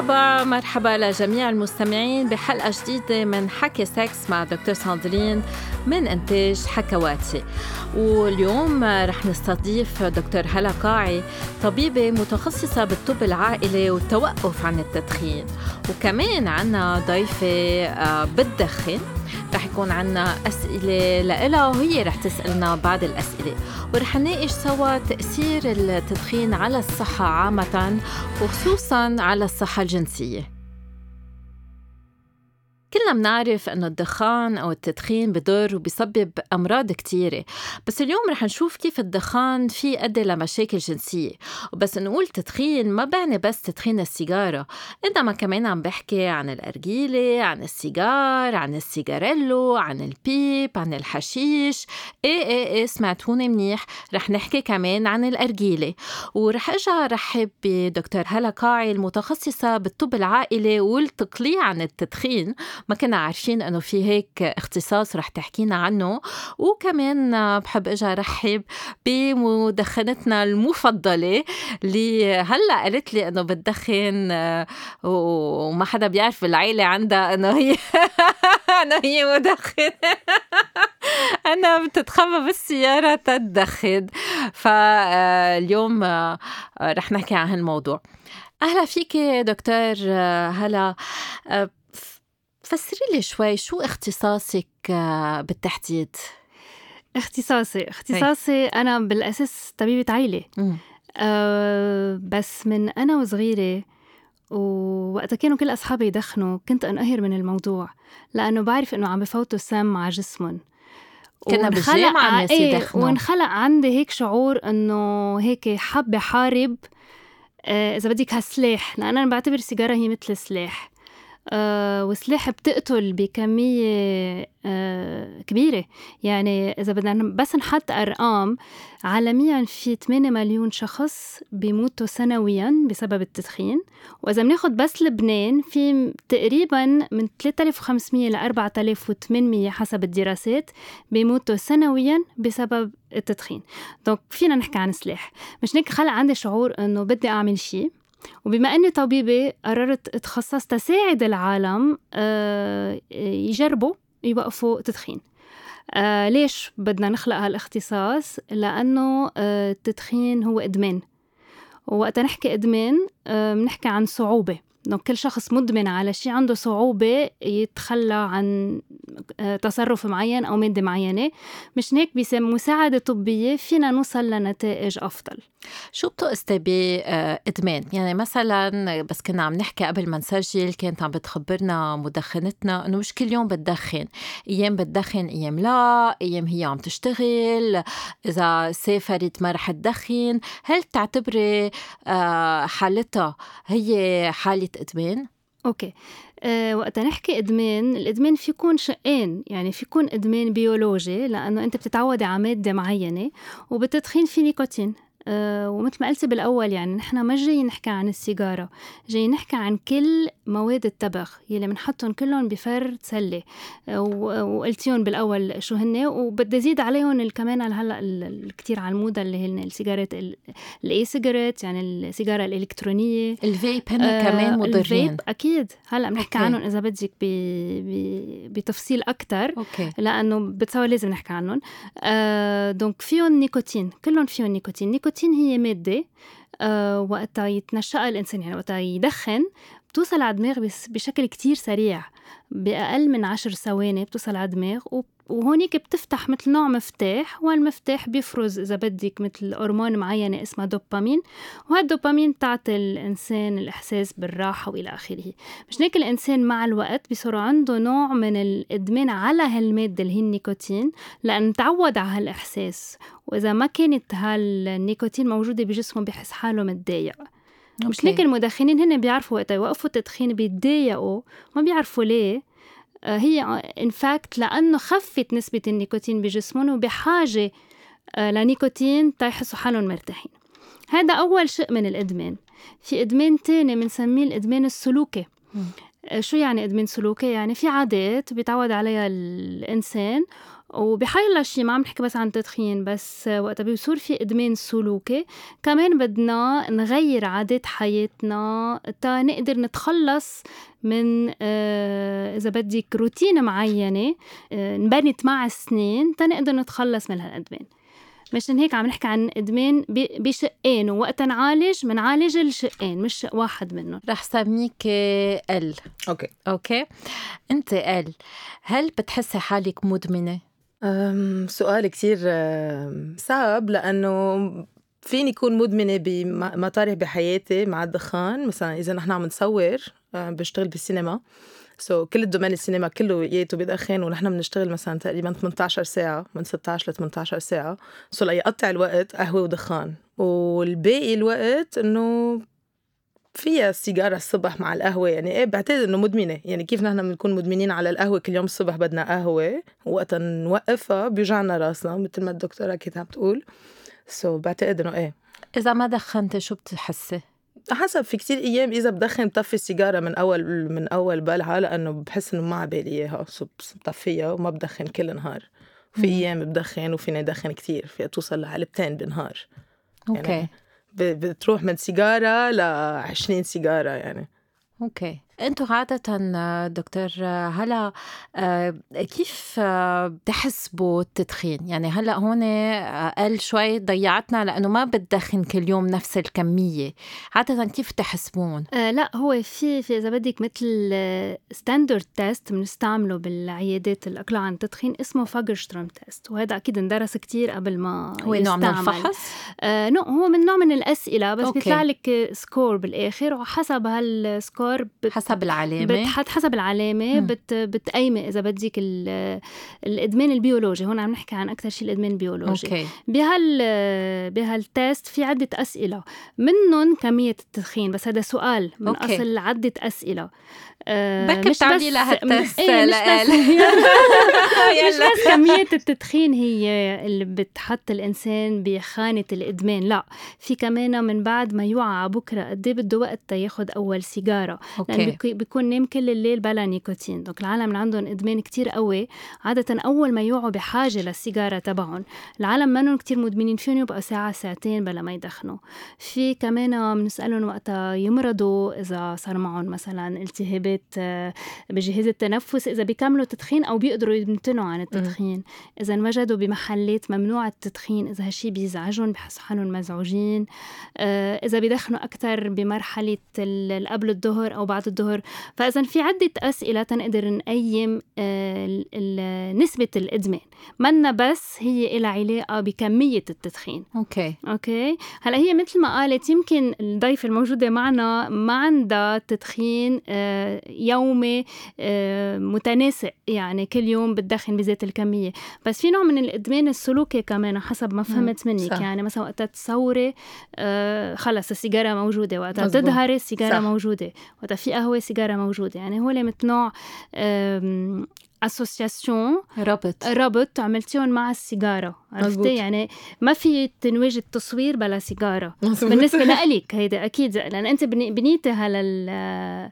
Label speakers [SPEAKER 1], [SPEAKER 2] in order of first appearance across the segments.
[SPEAKER 1] مرحبا مرحبا لجميع المستمعين بحلقة جديدة من حكي سكس مع دكتور ساندرين من إنتاج حكواتي. واليوم رح نستضيف دكتور هلا قاعي طبيبة متخصصة بالطب العائلي والتوقف عن التدخين. وكمان عنا ضيفة آه، بتدخن رح يكون عنا أسئلة لإلها وهي رح تسألنا بعض الأسئلة. ورح نناقش سوا تأثير التدخين على الصحة عامة وخصوصا على الصحة الجنسية كلنا بنعرف إنه الدخان أو التدخين بضر وبيسبب أمراض كتيرة. بس اليوم رح نشوف كيف الدخان في أدي لمشاكل جنسية. وبس نقول تدخين ما بعني بس تدخين السيجارة إنما كمان عم بحكي عن الأرجيلة عن السيجار عن السيجاريلو عن البيب عن الحشيش. إيه إيه إيه سمعتوني منيح. رح نحكي كمان عن الأرجيلة. ورح أرجع رحب بدكتور هلا قاعي المتخصصة بالطب العائلي والتقليع عن التدخين. ما كنا عارفين إنه في هيك اختصاص رح تحكينا عنه. وكمان بحب أجي أرحب بمدخنتنا المفضلة اللي هلأ قالت لي إنه بتدخن وما حدا بيعرف بالعيلة عندها إنه هي إنه هي مدخنة. أنا بتتخبى بالسيارة تدخن. فاليوم رح نحكي عن هالموضوع. أهلا فيك دكتور هلا. فسري لي شوي شو اختصاصك آه، بالتحديد؟
[SPEAKER 2] اختصاصي اختصاصي أنا بالأساس طبيبة عائله أه بس من أنا وصغيرة ووقتها كانوا كل أصحابي يدخنوا كنت أنقهر من الموضوع لأنه بعرف إنه عم بفوتوا سم على جسمهم.
[SPEAKER 1] كنا بالجامعة الناس
[SPEAKER 2] إيه، يدخنوا. وانخلق عندي هيك شعور إنه هيك حابة حارب آه إذا بدك هالسلاح لأن أنا بعتبر السيجاره هي مثل سلاح آه وسلاح بتقتل بكمية آه كبيرة. يعني إذا بدنا بس نحط أرقام عالميا في 8 مليون شخص بيموتوا سنويا بسبب التدخين. وإذا بناخد بس لبنان في تقريبا من 3500 ل 4800 حسب الدراسات بيموتوا سنويا بسبب التدخين. دونك فينا نحكي عن سلاح. مش هيك خلق عندي شعور إنه بدي أعمل شيء. وبما أني طبيبة قررت أتخصص تساعد العالم آه، يجربوا يوقفوا تدخين. آه ليش بدنا نخلق هالاختصاص؟ لأنه آه التدخين هو إدمان. ووقت نحكي إدمان بنحكي عن صعوبة. كل شخص مدمن على شيء عنده صعوبة يتخلى عن آه، تصرف معين أو مادة معينة. مش هيك بمساعدة طبية فينا نوصل لنتائج أفضل.
[SPEAKER 1] شو بتقصدي بإدمان؟ يعني مثلا بس كنا عم نحكي قبل ما نسجل كانت عم بتخبرنا مدخنتنا إنه مش كل يوم بتدخن، أيام بتدخن أيام لا، أيام هي عم تشتغل، إذا سافرت ما رح تدخن، هل بتعتبري آه، حالتها هي حالة إدمان؟
[SPEAKER 2] okay أه وقت نحكي إدمان الإدمان في يكون شقين يعني في يكون إدمان بيولوجي لأنه أنت بتتعودي على مادة معينة وبالتدخين في نيكوتين أه ومثل ما قلتي بالأول يعني نحن ما جايين نحكي عن السيجارة جايين نحكي عن كل مواد التبغ يلي بنحطهم كلهم بفرد سلة. أه وقلتيهم بالأول شو هن وبدي زيد عليهم كمان هلأ الكثير على الموضة اللي هن السيجارات ال e-cigarettes يعني السيجارة الإلكترونية.
[SPEAKER 1] الفيب هن أه كمان مضرين. الفيب
[SPEAKER 2] أكيد. هلأ بنحكي عنهم إذا بدك بتفصيل أكثر
[SPEAKER 1] okay.
[SPEAKER 2] لأنه بتصور لازم نحكي عنهم. أه donc فيهم نيكوتين كلهم فيهم نيكوتين النيكوتين هي مادة آه وقتها يتنشق الإنسان يعني وقتها يدخن. بتوصل على الدماغ بشكل كتير سريع بأقل من عشر ثواني بتوصل على الدماغ وهونيك بتفتح مثل نوع مفتاح والمفتاح بيفرز إذا بدك مثل هرمون معينة اسمها دوبامين وهالدوبامين بتعطي الإنسان الإحساس بالراحة وإلى آخره. مش هيك الإنسان مع الوقت بيصير عنده نوع من الإدمان على هالمادة اللي هي النيكوتين لأن تعود على هالإحساس وإذا ما كانت هالنيكوتين موجودة بجسمه بحس حاله متضايق. مش هيك المدخنين هن بيعرفوا وقت يوقفوا التدخين بيتضايقوا ما بيعرفوا ليه. آه، هي in fact لأنه خفت نسبة النيكوتين بجسمهم وبحاجة آه، لنيكوتين تيحسوا حالهم مرتاحين. هذا أول شيء من الإدمان. في إدمان تاني بنسميه الإدمان السلوكي. آه، شو يعني إدمان سلوكي؟ يعني في عادات بيتعود عليها الإنسان وبحي شيء ما عم نحكي بس عن التدخين بس وقت بيصير في إدمان سلوكي. كمان بدنا نغير عادات حياتنا تا نقدر نتخلص من آه إذا بدك روتين معينة آه انبنت مع السنين تا نقدر نتخلص من هالإدمان. مشان هيك عم نحكي عن إدمان بشقين ووقت نعالج بنعالج الشقين مش شق واحد منهم.
[SPEAKER 1] رح سميك ال
[SPEAKER 3] Okay.
[SPEAKER 1] Okay? أنت ال هل بتحسي حالك مدمنة؟
[SPEAKER 3] سؤال كتير صعب لأنه فيني كون مدمنة بمطارح بحياتي مع الدخان. مثلا إذا نحن عم نصور بشتغل بالسينما. So, كل ال domaine السينما كله ياتو بدخن ونحن بنشتغل مثلا تقريبا 18 ساعة من 16 ل 18 ساعة. So, ليقطع الوقت قهوة ودخان. والباقي الوقت إنه فيها السيجارة الصبح مع القهوة؟ يعني إيه بعتقد إنه مدمنة. يعني كيف نحن بنكون مدمنين على القهوة؟ كل يوم الصبح بدنا قهوة وقت نوقفها بيوجعنا راسنا مثل ما الدكتورة كانت عم تقول. سو so, بعتقد إنه إيه.
[SPEAKER 1] إذا ما دخنتي شو بتحسي؟
[SPEAKER 3] حسب في كتير أيام إذا بدخن بطفي السيجارة من أول من أول بلعه لأنه بحس إنه ما عبالي إياها. بطفيها وما بدخن كل نهار. في أيام بدخن وفيني ادخن كتير في توصل لعلبتين بالنهار
[SPEAKER 1] Okay. يعني
[SPEAKER 3] بتروح من سيجارة ل 20 سيجارة يعني.
[SPEAKER 1] Okay. أنتم عادة دكتور هلا آه، كيف آه، بتحسبوا التدخين؟ يعني هلا هون قل شوي ضيعتنا لأنه ما بتدخن كل يوم نفس الكمية، عادة كيف تحسبون؟
[SPEAKER 2] آه لا هو في في إذا بدك مثل standard test بنستعمله بالعيادات الأقلاع عن التدخين اسمه Fagerström test وهذا أكيد اندرس كتير قبل ما
[SPEAKER 1] هو نوع من الفحص؟
[SPEAKER 2] آه no هو من نوع من الأسئلة بس بيطلع لك score بالآخر وحسب هال score
[SPEAKER 1] حسب حسب العلامة.
[SPEAKER 2] بتحط حسب العلامة بت بتقيمي إذا بدك الإدمان البيولوجي. هون عم نحكي عن أكثر شيء الإدمان البيولوجي.
[SPEAKER 1] Okay.
[SPEAKER 2] بهال بهال test في عدة أسئلة. منهم كمية التدخين بس هذا سؤال من Okay. أصل عدة
[SPEAKER 1] أسئلة. بكر بتعملي لها ال test
[SPEAKER 2] إيه مش بس مش بس كمية التدخين هي اللي بتحط الإنسان بخانة الإدمان لا. في كمان من بعد ما يوعى بكرة قد إيه بده وقت ياخد أول سيجارة.
[SPEAKER 1] أوكي.
[SPEAKER 2] لأن بيكون نام كل الليل بلا نيكوتين. دوك العالم اللي عندهم إدمان كتير قوي. عادة أول ما يوعوا بحاجة للسيجارة تبعهم العالم منهم كتير مدمنين فيهم يبقى ساعة ساعتين بلا ما يدخنوا. في كمان بنسألهم وقتها يمرضوا إذا صار معهم مثلا التهابات التهابات بجهاز التنفس إذا بيكملوا تدخين أو بيقدروا يمتنعوا عن التدخين. إذا انوجدوا بمحلات ممنوع التدخين إذا هالشي بيزعجهم بحسوا حالهم مزعوجين. آه، إذا بيدخنوا أكثر بمرحلة قبل الظهر أو بعد الظهر فاذا في عدة أسئلة تنقدر نقيم آه، نسبة الإدمان. منا بس هي لها علاقة بكمية التدخين.
[SPEAKER 1] Okay.
[SPEAKER 2] Okay? هلأ هي مثل ما قالت يمكن الضيفه الموجودة معنا ما عندها تدخين آه، يومي آه، متناسق. يعني كل يوم بتدخن بذات الكمية. بس في نوع من الإدمان السلوكي كمان حسب ما فهمت منك. صح. يعني مثلا وقتها تصوري خلص السيجارة موجودة وقتها تظهري السيجارة صح. موجودة وقتها في قهوة سيجارة موجودة. يعني هو مثل نوع اسوسياسيون
[SPEAKER 1] ربط
[SPEAKER 2] ربط عملتيهم مع السيجارة. عرفتي؟ يعني ما في تنويج التصوير بلا سيجارة. مزبوط. بالنسبة لك هيدا أكيد لأن أنت بنيتي هلا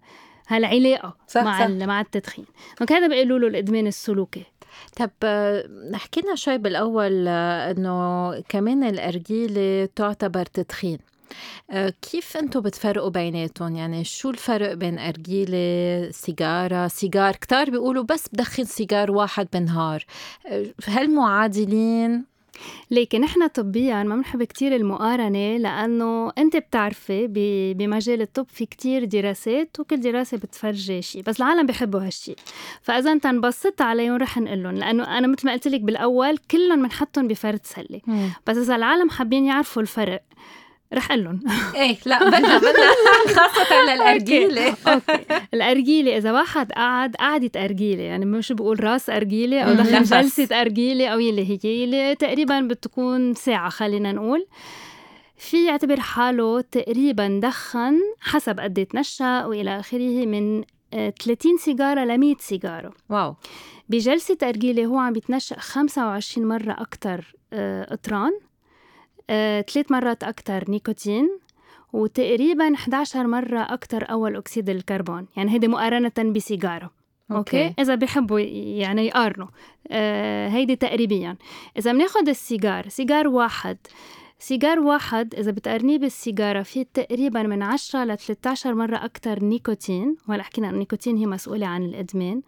[SPEAKER 2] هالعلاقة صح مع صح. مع التدخين. Donc هذا بيقولوا له الإدمان السلوكي.
[SPEAKER 1] طب حكينا شوي بالأول إنه كمان الأرجيلة تعتبر تدخين. كيف أنتم بتفرقوا بيناتهم يعني شو الفرق بين أرجيلة سيجارة سيجار كتار بيقولوا بس بدخن سيجار واحد بالنهار هل معادلين
[SPEAKER 2] لكن نحن طبيا ما بنحب كتير المقارنة لأنه أنت بتعرفي بمجال الطب في كتير دراسات وكل دراسة بتفرجي شيء بس العالم بيحبوا هالشيء فإذا أنت انبسطت عليهم رح نقول لأنه أنا مثل ما قلت لك بالأول كلهم بنحطهم بفرد سلة بس إذا العالم حابين يعرفوا الفرق رح أقول لهم.
[SPEAKER 1] إيه لا بدنا بدنا خاصة للأرجيلة.
[SPEAKER 2] أوكي. الأرجيلة إذا واحد قعد قعدة أرجيلة يعني مش بقول راس أرجيلة أو دخل جلسة أرجيلة أو يلي هي تقريبا بتكون ساعة خلينا نقول. في يعتبر حاله تقريبا دخن حسب قد تنشق وإلى آخره من 30 سيجارة ل 100 سيجارة.
[SPEAKER 1] Wow.
[SPEAKER 2] بجلسة أرجيلة هو عم بيتنشق 25 مرة أكتر قطران. آه، ثلاث مرات أكتر نيكوتين وتقريبا 11 مرة أكتر أول أكسيد الكربون. يعني هيدي مقارنة بسيجارة. Okay. Okay. إذا بيحبوا يعني يقارنوا. آه هيدي تقريبيا إذا بناخد السيجار سيجار واحد سيجار واحد إذا بتقارنيه بالسيجارة في تقريبا من 10 ل 13 مرة أكتر نيكوتين وهلأ حكينا النيكوتين هي مسؤولة عن الإدمان.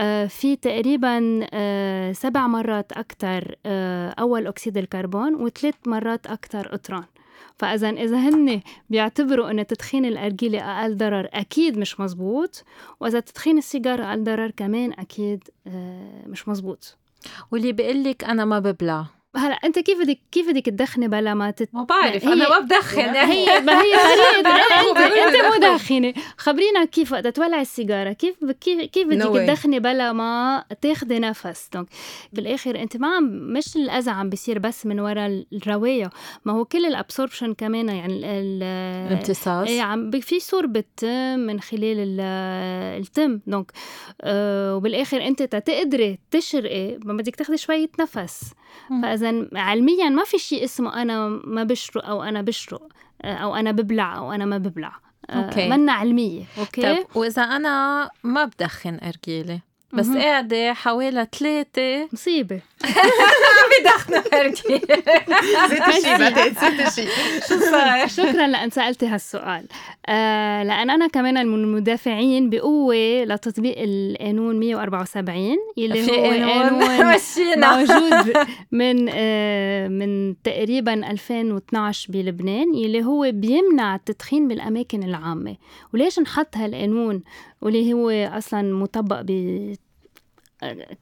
[SPEAKER 2] آه في تقريبا آه سبع مرات أكتر آه أول أكسيد الكربون وثلاث مرات أكتر قطران فإذا إذا هن بيعتبروا إن تدخين الأرجيلة أقل ضرر أكيد مش مزبوط. وإذا تدخين السيجار أقل ضرر كمان أكيد آه مش مزبوط.
[SPEAKER 1] واللي بيقول لك أنا ما ببلع.
[SPEAKER 2] هلا انت كيف بدك كيف بدك تدخني بلا ما تت...
[SPEAKER 1] ما بعرف أنا ما بدخن.
[SPEAKER 2] هي ما هي انت أنت مدخنه خبرينا كيف وقت تولعي السيجارة. كيف كيف كيف بدك no تدخني بلا ما تاخذي نفس؟ donc بالآخر أنت ما عم مش الأذى عم بيصير بس من وراء الرية. ما هو كل ال absorption كمان يعني
[SPEAKER 1] الامتصاص.
[SPEAKER 2] إيه عم في صور بالتم من خلال التم. دونك آه وبالآخر أنت تقدري تشرقي ما بدك تاخذي شوية نفس. فإذا اذا علميا ما في شيء اسمه أنا ما بشرق أو أنا بشرق آه، أو أنا ببلع أو أنا ما ببلع. آه، أوكي. منا علمية أوكي؟
[SPEAKER 1] طب وإذا أنا ما بدخن ارجيله بس قاعدة حوالي ثلاثة
[SPEAKER 2] مصيبة.
[SPEAKER 1] بدخنوا هرجي
[SPEAKER 3] زيت الشيء بعتقد زيت الشيء
[SPEAKER 2] شو صار؟ شكرا لأن سألتي هالسؤال. آه لأن أنا كمان من المدافعين بقوة لتطبيق القانون 174
[SPEAKER 1] اللي هو قانون
[SPEAKER 2] موجود من آه من تقريبا 2012 بلبنان اللي هو بيمنع التدخين بالأماكن العامة. وليش نحط هالقانون؟ واللي هو أصلا مطبق ب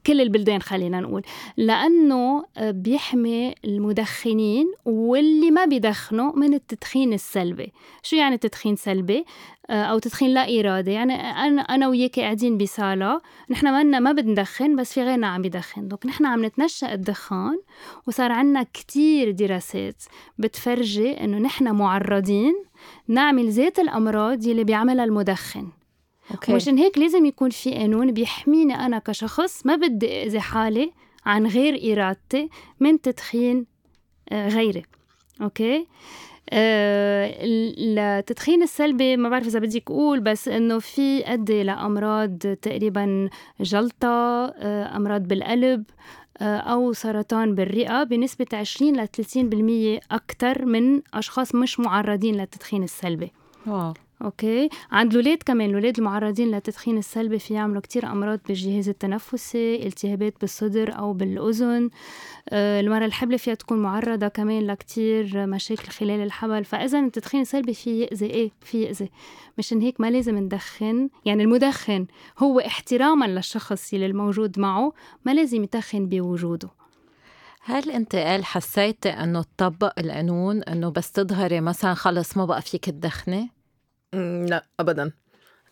[SPEAKER 2] كل البلدان خلينا نقول. لأنه بيحمي المدخنين واللي ما بيدخنوا من التدخين السلبي. شو يعني تدخين سلبي؟ أو تدخين لا إرادي يعني أنا أنا وياك قاعدين بصالة. نحن منا ما بندخن بس في غيرنا عم بيدخن. دوك نحن عم نتنشأ الدخان وصار عنا كتير دراسات بتفرجي إنه نحن معرضين نعمل ذات الأمراض يلي بيعملها المدخن. أوكي. ومشان هيك لازم يكون في قانون بيحميني أنا كشخص ما بدي أذي حالي عن غير إرادتي من تدخين آه، غيري okay آه التدخين السلبي ما بعرف إذا بدك أقول بس إنه فيه يأدي لأمراض تقريبا جلطة آه أمراض بالقلب آه أو سرطان بالرئة بنسبة 20 ل 30% أكثر من أشخاص مش معرضين للتدخين السلبي.
[SPEAKER 1] Wow.
[SPEAKER 2] Okay. عند الاولاد كمان الاولاد المعرضين للتدخين السلبي في يعملوا كتير أمراض بالجهاز التنفسي التهابات بالصدر أو بالأذن. المرأة الحبلة فيها تكون معرضة كمان لكتير مشاكل خلال الحمل. فإذا التدخين السلبي في يأذي إيه؟ في يأذي. مشان هيك ما لازم ندخن يعني المدخن هو احتراما للشخص اللي الموجود معه ما لازم يدخن بوجوده.
[SPEAKER 1] هل أنت قال حسيتي إنه تطبق القانون إنه بس تظهري مثلا خلص ما بقى فيك تدخني
[SPEAKER 3] لا ابدا.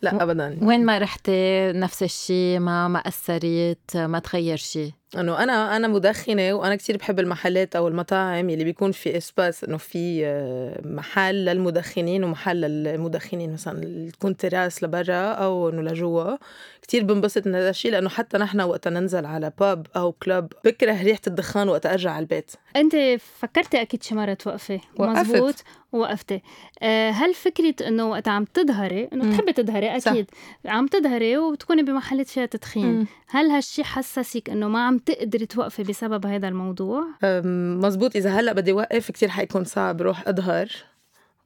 [SPEAKER 3] لا ابدا.
[SPEAKER 1] وين ما رحتي نفس الشيء ما ما اثرت ما تغير شيء؟
[SPEAKER 3] إنه أنا أنا مدخنة وأنا كثير بحب المحلات أو المطاعم اللي بيكون في إسباس إنه في آه، محل للمدخنين ومحل للمدخنين مثلا تكون تراس لبرا أو إنه لجوا. كثير بنبسط من هذا الشيء لأنه حتى نحن وقت ننزل على باب أو كلوب بكره ريحة الدخان وقت أرجع على البيت.
[SPEAKER 2] أنت فكرتي أكيد شي مرة توقفي.
[SPEAKER 3] مزبوط.
[SPEAKER 2] وقفتي. آه، هل فكرة إنه وقت عم تظهري إنه بتحبي تظهري؟ أكيد. صح. عم تظهري وبتكوني بمحلات فيها تدخين. هل هالشي حسسك إنه ما عم تقدري توقفي بسبب هذا الموضوع؟
[SPEAKER 3] مزبوط. إذا هلأ بدي اوقف كثير حيكون صعب روح أظهر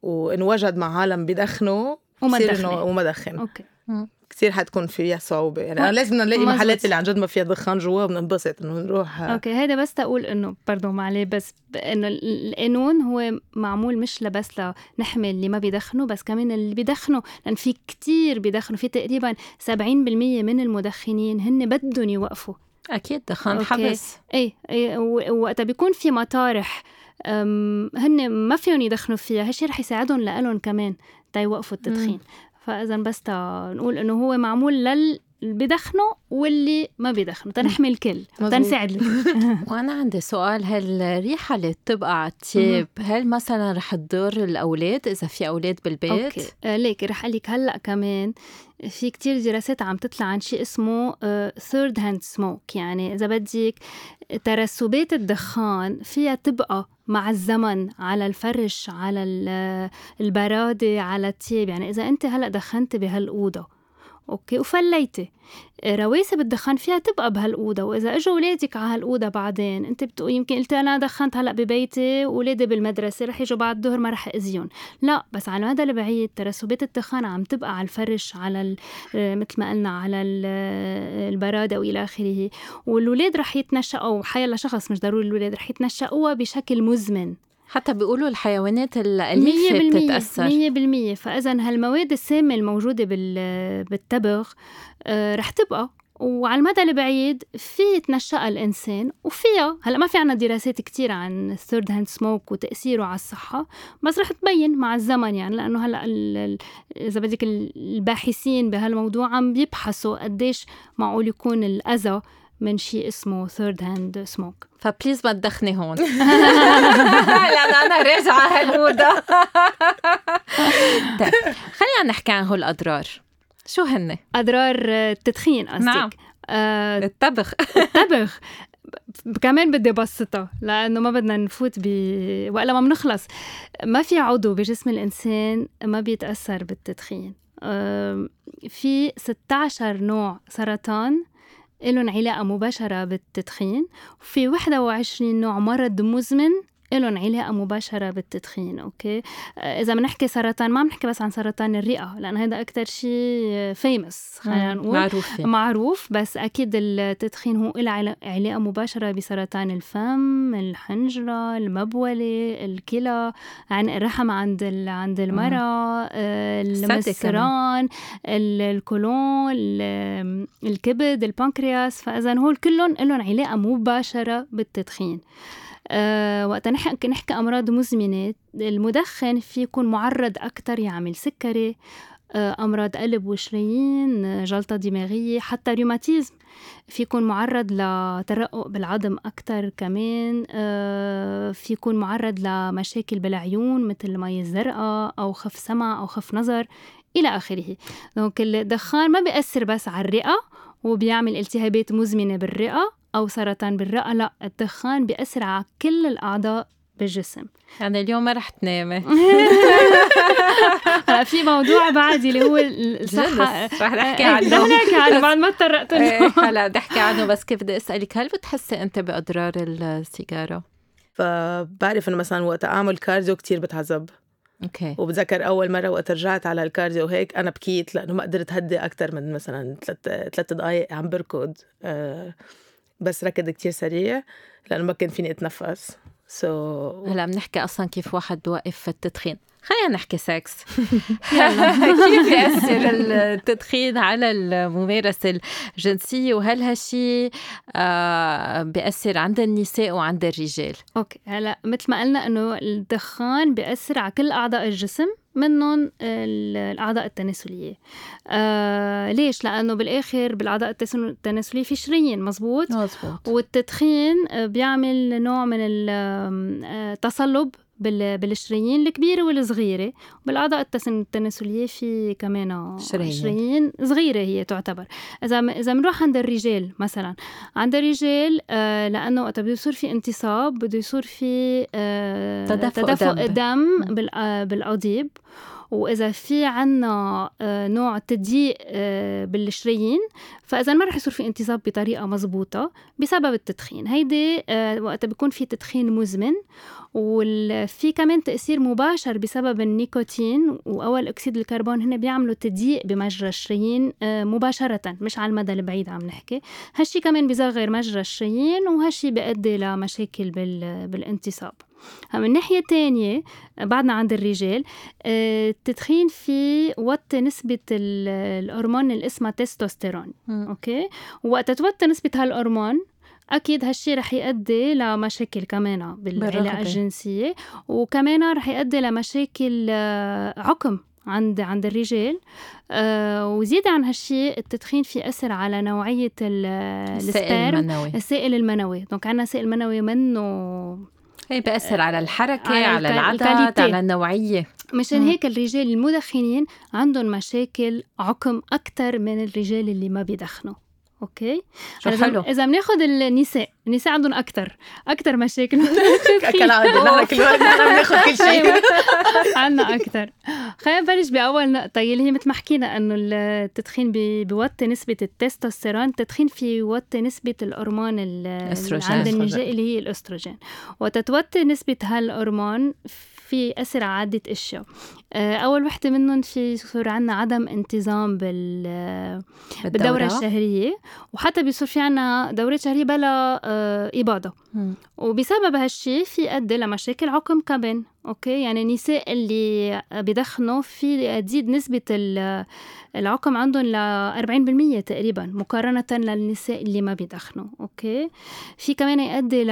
[SPEAKER 3] وانوجد مع عالم بدخنوا
[SPEAKER 2] وما دخن
[SPEAKER 3] وما دخن.
[SPEAKER 2] Okay.
[SPEAKER 1] مم.
[SPEAKER 3] كثير حتكون فيها صعوبة. يعني أنا لازم نلاقي. محلات اللي عن جد ما فيها دخان جوا بننبسط إنه نروح.
[SPEAKER 2] أوكي. هذا بس تقول إنه برضو معليه بس إنه ال- القانون هو معمول مش بس لنحمي اللي ما بيدخنوا بس كمان اللي بيدخنوا لأن في كتير بيدخنوا في تقريبا 70% من المدخنين هن بدهم يوقفوا.
[SPEAKER 1] أكيد دخان
[SPEAKER 2] إي, و- وقتها بيكون في مطارح هن ما فيهم يدخنوا فيها هالشي رح يساعدهم لإلهم كمان تا يوقفوا التدخين. فاذا بس نقول إنه هو معمول لل اللي بيدخنوا واللي ما بيدخنوا تنحمي الكل. تنساعد. الكل
[SPEAKER 1] وأنا عندي سؤال هل الريحه اللي بتبقى على التياب هل مثلا رح تضر الأولاد؟ إذا في أولاد بالبيت؟
[SPEAKER 2] أوكي. آه ليك رح أقول لك هلأ كمان في كتير دراسات عم تطلع عن شيء اسمه third hand smoke يعني إذا بدك ترسبات الدخان فيها تبقى مع الزمن على الفرش على ال- البرادي على التياب يعني إذا أنت هلأ دخنت بهالأوضة أوكي وفليتي. رواسب الدخان فيها تبقى بهالأوضة وإذا إجوا اولادك على هالأوضة بعدين. أنت بتقول يمكن قلت أنا دخنت هلأ ببيتي واولادي بالمدرسة رح يجوا بعد الظهر ما رح أذيهم. لا بس على المدى البعيد ترسبات الدخان عم تبقى على الفرش على آه، مثل ما قلنا على آه، البرادي وإلى آخره. والولاد رح يتنشقوا حيالله شخص مش ضروري الولاد رح يتنشقوها بشكل مزمن.
[SPEAKER 1] حتى بيقولوا الحيوانات الأليفة بتتأثر.
[SPEAKER 2] مية بالمية. فإذا هالمواد السامة الموجودة بال- بالتبغ آه، رح تبقى. وعلى المدى البعيد في يتنشق الإنسان وفيها. هلأ ما في عنا دراسات كتير عن ال third hand smoke وتأثيره على الصحة بس رح تبين مع الزمن يعني. لأنه هلأ إذا بدك الباحثين بهالموضوع عم بيبحثوا قديش معقول يكون الأذى من شيء اسمه third hand smoke
[SPEAKER 1] ف please ما تدخني هون. لأن أنا راجعة عهالأوضة طيب خلينا نحكي عن هول الأضرار شو هن؟
[SPEAKER 2] أضرار آه، التدخين قصدك.
[SPEAKER 1] نعم.
[SPEAKER 2] آه،
[SPEAKER 1] الطبخ.
[SPEAKER 2] الطبخ. كمان بدي بسطها لأنه ما بدنا نفوت ب وإلا ما بنخلص. ما في عضو بجسم الإنسان ما بيتأثر بالتدخين. أم، في 16 نوع سرطان لهم علاقة مباشرة بالتدخين. وفي 21 نوع مرض مزمن لهم علاقة مباشرة بالتدخين أوكي؟ آه، إذا بنحكي سرطان ما بنحكي بس عن سرطان الرئة لأن هذا أكتر شيء فيمس خلينا نقول.
[SPEAKER 1] معروفة
[SPEAKER 2] معروف بس أكيد التدخين هو له علا- علاقة مباشرة بسرطان الفم الحنجرة المبولة الكلى عن الرحم عند عند المرأة آه،. المسران ال- الكولون ال- الكبد البنكرياس فإذا هول كلهم لهم علاقة مباشرة بالتدخين. أه وقت نحكي نحكي أمراض مزمنة. المدخن في يكون معرض أكتر يعمل سكري آه، أمراض قلب وشرايين آه، جلطة دماغية حتى روماتيزم. في يكون معرض لترقق بالعظم أكتر كمان. آه، في يكون معرض لمشاكل بالعيون مثل المي الزرقاء أو خف سمع أو خف نظر إلى آخره. donc الدخان ما بيأثر بس على الرئة وبيعمل التهابات مزمنة بالرئة. أو سرطان بالرئة لا الدخان بيأثر على كل الأعضاء بالجسم.
[SPEAKER 1] يعني اليوم ما رح تنامي.
[SPEAKER 2] هلا في موضوع بعد اللي هو الصحة
[SPEAKER 1] الجنسية رح نحكي
[SPEAKER 2] رح
[SPEAKER 1] عنه.
[SPEAKER 2] نحكي عنه بعد ما تطرقت له.
[SPEAKER 1] إيه، هلا بدي أحكي عنه بس كيف بدي أسألك هل بتحسي أنت بأضرار السيجارة؟
[SPEAKER 3] فبعرف إنه مثلا وقت أعمل cardio كتير بتعذب.
[SPEAKER 1] أوكي.
[SPEAKER 3] وبتذكر أول مرة وقت رجعت على ال cardio وهيك أنا بكيت لأنه ما قدرت هدي أكثر من مثلا ثلاث ثلاث دقائق عم بركض. آه، بس ركض كتير سريع لأنه ما كان فيني أتنفس. so
[SPEAKER 1] هلا بنحكي أصلا كيف واحد بوقف في التدخين. خلينا نحكي سكس كيف يأثر التدخين على الممارسة الجنسية؟ وهل هالشي آه بيأثر عند النساء وعند الرجال؟
[SPEAKER 2] أوكي. هلا مثل ما قلنا إنه الدخان بيأثر على كل أعضاء الجسم. منهم ال- الأعضاء التناسلية. آه ليش؟ لأنه بالآخر بالأعضاء التناسلية في شرايين مزبوط؟
[SPEAKER 1] مزبوط.
[SPEAKER 2] والتدخين آه، بيعمل نوع من التصلب بالشرايين الكبيرة والصغيرة. بالاعضاء التناسلية في كمان
[SPEAKER 1] شرايين.
[SPEAKER 2] صغيرة هي تعتبر. إذا إذا بنروح عند الرجال مثلا. عند الرجال آه لأنه وقت بده يصير في انتصاب بده يصير في آه
[SPEAKER 1] تدفق
[SPEAKER 2] تدفق
[SPEAKER 1] دم.
[SPEAKER 2] دم, آه، بالأضيب. وإذا في عنا آه، نوع تضييق آه، بالشرايين فإذا ما رح يصير في انتصاب بطريقة مزبوطه بسبب التدخين. هيدي آه، وقت بيكون في تدخين مزمن وفي كمان تأثير مباشر بسبب النيكوتين وأول أكسيد الكربون هن بيعملوا تضييق بمجرى الشرايين مباشرة مش على المدى البعيد عم نحكي. هالشي كمان بيصغر مجرى الشرايين وهالشي بيؤدي لمشاكل بالانتصاب. من ناحية تانية بعدنا عند الرجال آه، التدخين في وطي نسبة الهرمون اللي اسمها تستوستيرون أوكي؟ وقت توطي نسبة هالهرمون أكيد هالشي رح يؤدي لمشاكل كمان بالعلاقه الجنسيه وكمان رح يؤدي لمشاكل آه، عقم عند عند الرجال آه وزيادة عن هالشيء التدخين في أثر على نوعية
[SPEAKER 1] السائل المنوي.
[SPEAKER 2] السائل المنوي. donc عندنا سائل منوي منه
[SPEAKER 1] إيه بيأثر على الحركة على, على العدد على النوعية.
[SPEAKER 2] مشان هيك الرجال المدخنين عندهم مشاكل عقم أكثر من الرجال اللي ما بيدخنوا. أوكي.
[SPEAKER 1] شو حلو.
[SPEAKER 2] إذا بناخذ النساء النساء عندهم أكثر أكثر مشاكل.
[SPEAKER 3] كالعاده نحن كل وقت بناخذ كل شيء.
[SPEAKER 2] عندنا أكثر خلينا نبلش بأول نقطة اللي هي مثل ما حكينا إنه التدخين بيوطي نسبة التستوستيرون التدخين في يوطي نسبة الهرمون عند النساء اللي هي الأستروجين. وتتوطي نسبة هالهرمون في أثر على عدة أشياء. آه، أول وحدة منهم في يصير عنا عدم انتظام بال بالدورة؟ الشهرية. وحتى بيصير في عنا دورة شهرية بلا آه، إباضة وبسبب هالشي في أدي لمشاكل عقم كمان أوكي؟ يعني النساء اللي بدخنوا في تزيد نسبة العقم عندهم ل 40% تقريبا مقارنة للنساء اللي ما بيدخنوا أوكي؟ في كمان يؤدي ل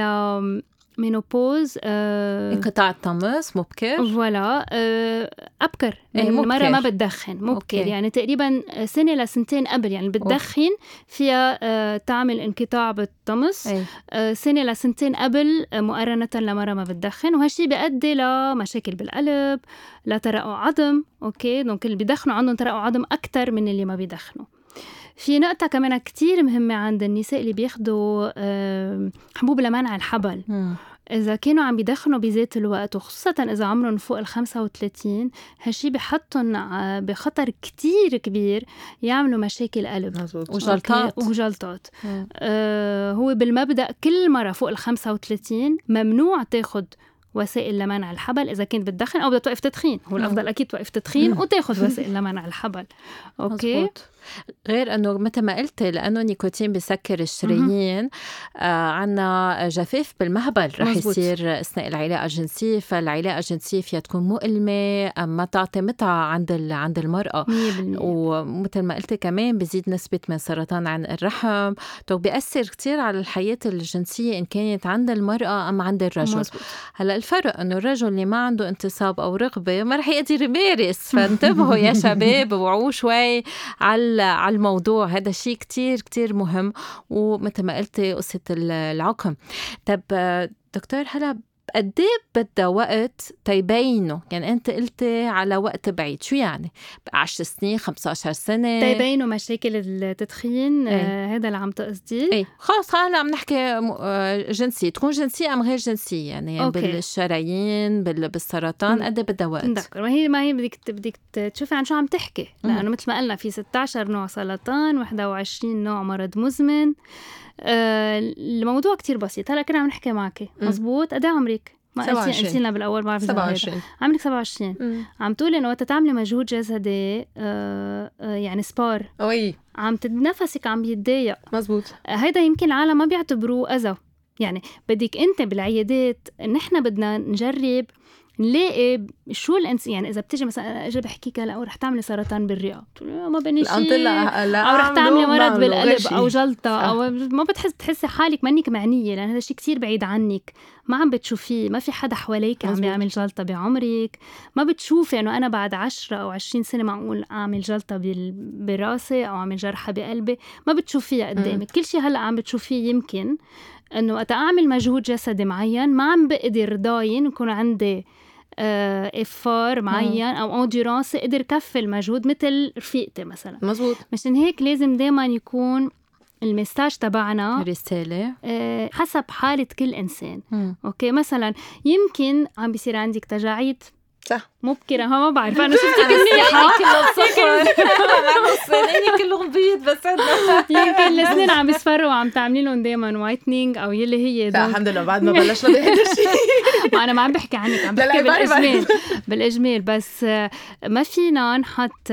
[SPEAKER 2] ménopause
[SPEAKER 1] آه انقطاع الطمث مبكر
[SPEAKER 2] voilà آه أبكر. يعني مبكر. المرة ما بتدخن مبكر أوكي. يعني تقريبا سنة لسنتين قبل يعني بتدخن فيها آه تعمل انقطاع بالطمث. آه سنة لسنتين قبل آه مقارنة لمرة ما بتدخن. وهالشي بيؤدي لمشاكل بالقلب لترقق عظم. أوكي؟ donc اللي بيدخنوا عندهم ترقق عظم أكثر من اللي ما بيدخنوا. في نقطة كمان كتير مهمة عند النساء اللي بياخدوا حبوب لمنع الحبل. إذا كانوا عم بيدخنوا بذات الوقت وخصوصا إذا عمرهم فوق ال 35 هالشي بحطهم بخطر كتير كبير يعملوا مشاكل قلب
[SPEAKER 1] وجلطات.
[SPEAKER 2] وجلطات. آه هو بالمبدأ كل مرة فوق ال 35 ممنوع تاخد وسائل لمنع الحبل إذا كنت بتدخن أو بدها توقف تدخين. هو الأفضل أكيد توقف تدخين وتاخذ وسائل لمنع الحبل. أوكي؟ مزبوط.
[SPEAKER 1] غير أنه مثل ما قلت لأنه النيكوتين بسكر الشرايين آه عنا جفاف بالمهبل رح مزبوط. يصير أثناء العلاقة الجنسية فالعلاقة الجنسية فيها تكون مؤلمة ما تعطي متعه عند عند المرأة. 100% ومثل ما قلت كمان بزيد نسبة من سرطان عنق الرحم. تو بيأثر كثير على الحياة الجنسية إن كانت عند المرأة أم عند الرجل. مزبوط. هلأ الفرق إنه الرجل اللي ما عنده انتصاب أو رغبة ما رح يقدر يمارس. فانتبهوا يا شباب وعوا شوي على على الموضوع. هذا شيء كتير كتير مهم ومثل ما قلتي قصة العقم. طب دكتور هلا قد إيه بدها وقت تيبينه يعني أنت قلتي على وقت بعيد. شو يعني؟ 10 سنين 15 سنة؟
[SPEAKER 2] تيبينوا مشاكل التدخين إيه. آه هذا اللي عم تقصدي
[SPEAKER 1] إيه. خلص هلا عم نحكي آه، جنسية. تكون جنسية أم غير جنسية؟ يعني أوكي. بالشرايين بالسرطان قد إيه بدها وقت؟
[SPEAKER 2] دكتور ما هي ما هي بدك بدك تشوفي عن شو عم تحكي. لأنه مثل ما قلنا في 16 نوع سرطان 21 نوع مرض مزمن. آه الموضوع كتير بسيط. هلا كنا عم نحكي معك. مزبوط؟ قد إيه عمرك؟ ما قلتي بالأول ما بعرف.
[SPEAKER 3] 27
[SPEAKER 2] عمرك 27 مم. عم تقولي إنه وقت تعملي مجهود جسدي آه آه يعني سبار.
[SPEAKER 3] وي
[SPEAKER 2] عم نفسك عم يتضايق.
[SPEAKER 3] مزبوط.
[SPEAKER 2] هيدا يمكن العالم ما بيعتبروه أذى. يعني بدك أنت بالعيادات نحن بدنا نجرب نلاقي شو الانس يعني إذا بتيجي مثلا أجي بحكيك هلا رح تعملي سرطان بالرئة؟ ما بني شيء أو رح تعملي مرض بالقلب أو جلطة أو ما بتحس بتحسي حالك منك معنية لأن هذا الشيء كثير بعيد عنك. ما عم بتشوفيه ما في حدا حواليك عم يعمل جلطة بعمرك. ما بتشوفي إنه أنا بعد 10 أو 20 سنة معقول أعمل جلطة براسي أو أعمل جرحه بقلبي؟ ما بتشوفيها قدامك. كل شيء هلأ عم بتشوفيه يمكن إنه وقت أعمل مجهود جسدي معين ما عم بقدر ضاين يكون عندي effort آه، معين أو endurance قدر كفي المجهود مثل رفيقتي مثلا.
[SPEAKER 3] مزبوط
[SPEAKER 2] مشان هيك لازم دائما يكون ال message تبعنا
[SPEAKER 1] رسالة.
[SPEAKER 2] آه، حسب حالة كل إنسان. مم. أوكي مثلا يمكن عم بيصير عندك تجاعيد
[SPEAKER 3] صح
[SPEAKER 2] مبكرة ها ما بعرف أنا شفتك منيحة
[SPEAKER 1] السنين كلهم بيض بس
[SPEAKER 2] يمكن السنين عم يصفروا وعم تعملي لهم دايما وايتنينج أو يلي هي
[SPEAKER 3] لا الحمد لله بعد ما بلشنا بهذا الشيء
[SPEAKER 2] ما أنا ما عم بحكي عنك عم بحكي. بالإجمال بالإجمال بس ما فينا نحط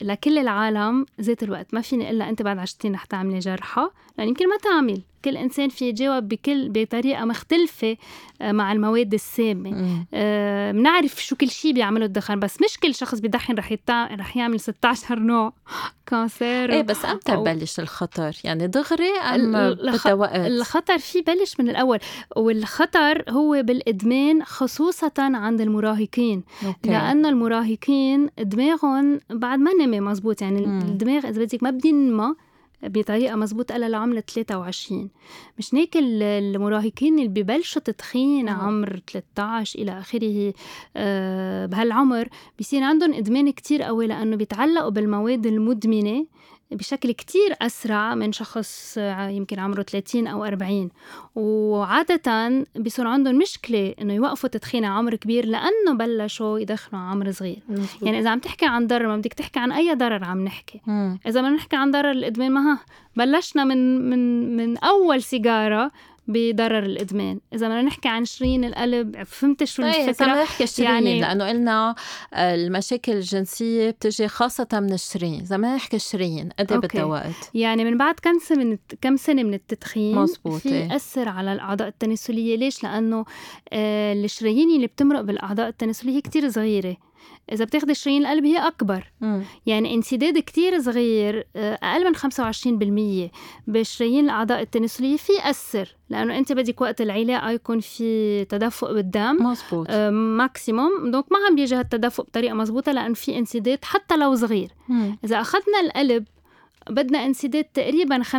[SPEAKER 2] لكل العالم ذات الوقت ما فيني إلا أنت بعد عشرين رح تعملي جرحة لأن يمكن ما تعمل كل إنسان في يجاوب بكل بطريقة مختلفة آه، مع المواد السامة آه، بنعرف شو كل شيء بيعمله الدخان بس مش كل شخص بدخن رح يتع... رح يعمل 16 نوع cancer
[SPEAKER 1] إيه بس إمتى
[SPEAKER 2] أو-
[SPEAKER 1] ببلش الخطر؟ يعني دغري أم
[SPEAKER 2] ال- الخ-
[SPEAKER 1] وقت؟
[SPEAKER 2] الخطر فيه بلش من الأول والخطر هو بالإدمان خصوصا عند المراهقين
[SPEAKER 1] أوكي
[SPEAKER 2] لأنه المراهقين دماغهم بعد ما نمي مزبوط يعني
[SPEAKER 1] مم.
[SPEAKER 2] الدماغ إذا بدك ما بينمى بطريقة مزبوط إلا لعمر 23 مش هيك ال- المراهقين اللي ببلشوا تدخين. عمر 13 إلى آخره آه، بهالعمر بيصير عندهم إدمان كتير قوي لأنه بيتعلقوا بالمواد المدمنة بشكل كتير أسرع من شخص يمكن عمره 30 أو 40 وعادة بيصير عندهم مشكلة إنه يوقفوا تدخين عمر كبير لأنه بلشوا يدخنوا عمر صغير. يعني إذا عم تحكي عن ضرر ما بدك تحكي عن أي ضرر عم نحكي.
[SPEAKER 1] مم.
[SPEAKER 2] إذا بدنا نحكي عن ضرر الإدمان ما ها بلشنا من من من أول سيجارة بضرر الإدمان إذا بدنا نحكي عن شرايين القلب فهمت شو الفكرة
[SPEAKER 1] إذا بدنا نحكي شرايين
[SPEAKER 2] يعني-
[SPEAKER 1] لأنه قلنا آه، المشاكل الجنسية بتجي خاصة من الشرايين إذا بدنا نحكي شرايين قد
[SPEAKER 2] إيه.
[SPEAKER 1] بدها وقت؟
[SPEAKER 2] يعني من بعد كم سنة من كم سنة من التدخين
[SPEAKER 1] مزبوط،
[SPEAKER 2] في. أثر على الأعضاء التناسلية ليش؟ لأنه آه الشرايين اللي بتمرق بالأعضاء التناسلية كتير صغيرة إذا بتاخدي شرايين القلب هي أكبر
[SPEAKER 1] مم.
[SPEAKER 2] يعني انسداد كتير صغير آه، أقل من 25% بشرايين الأعضاء التناسلية في أثر لأنه أنت بدك وقت العلاقة يكون في تدفق بالدم
[SPEAKER 1] مزبوط
[SPEAKER 2] آه، maximum donc ما عم بيجي هالتدفق بطريقة مزبوطة لأن في انسداد حتى لو صغير
[SPEAKER 1] مم.
[SPEAKER 2] إذا أخذنا القلب بدنا انسداد تقريبا 50%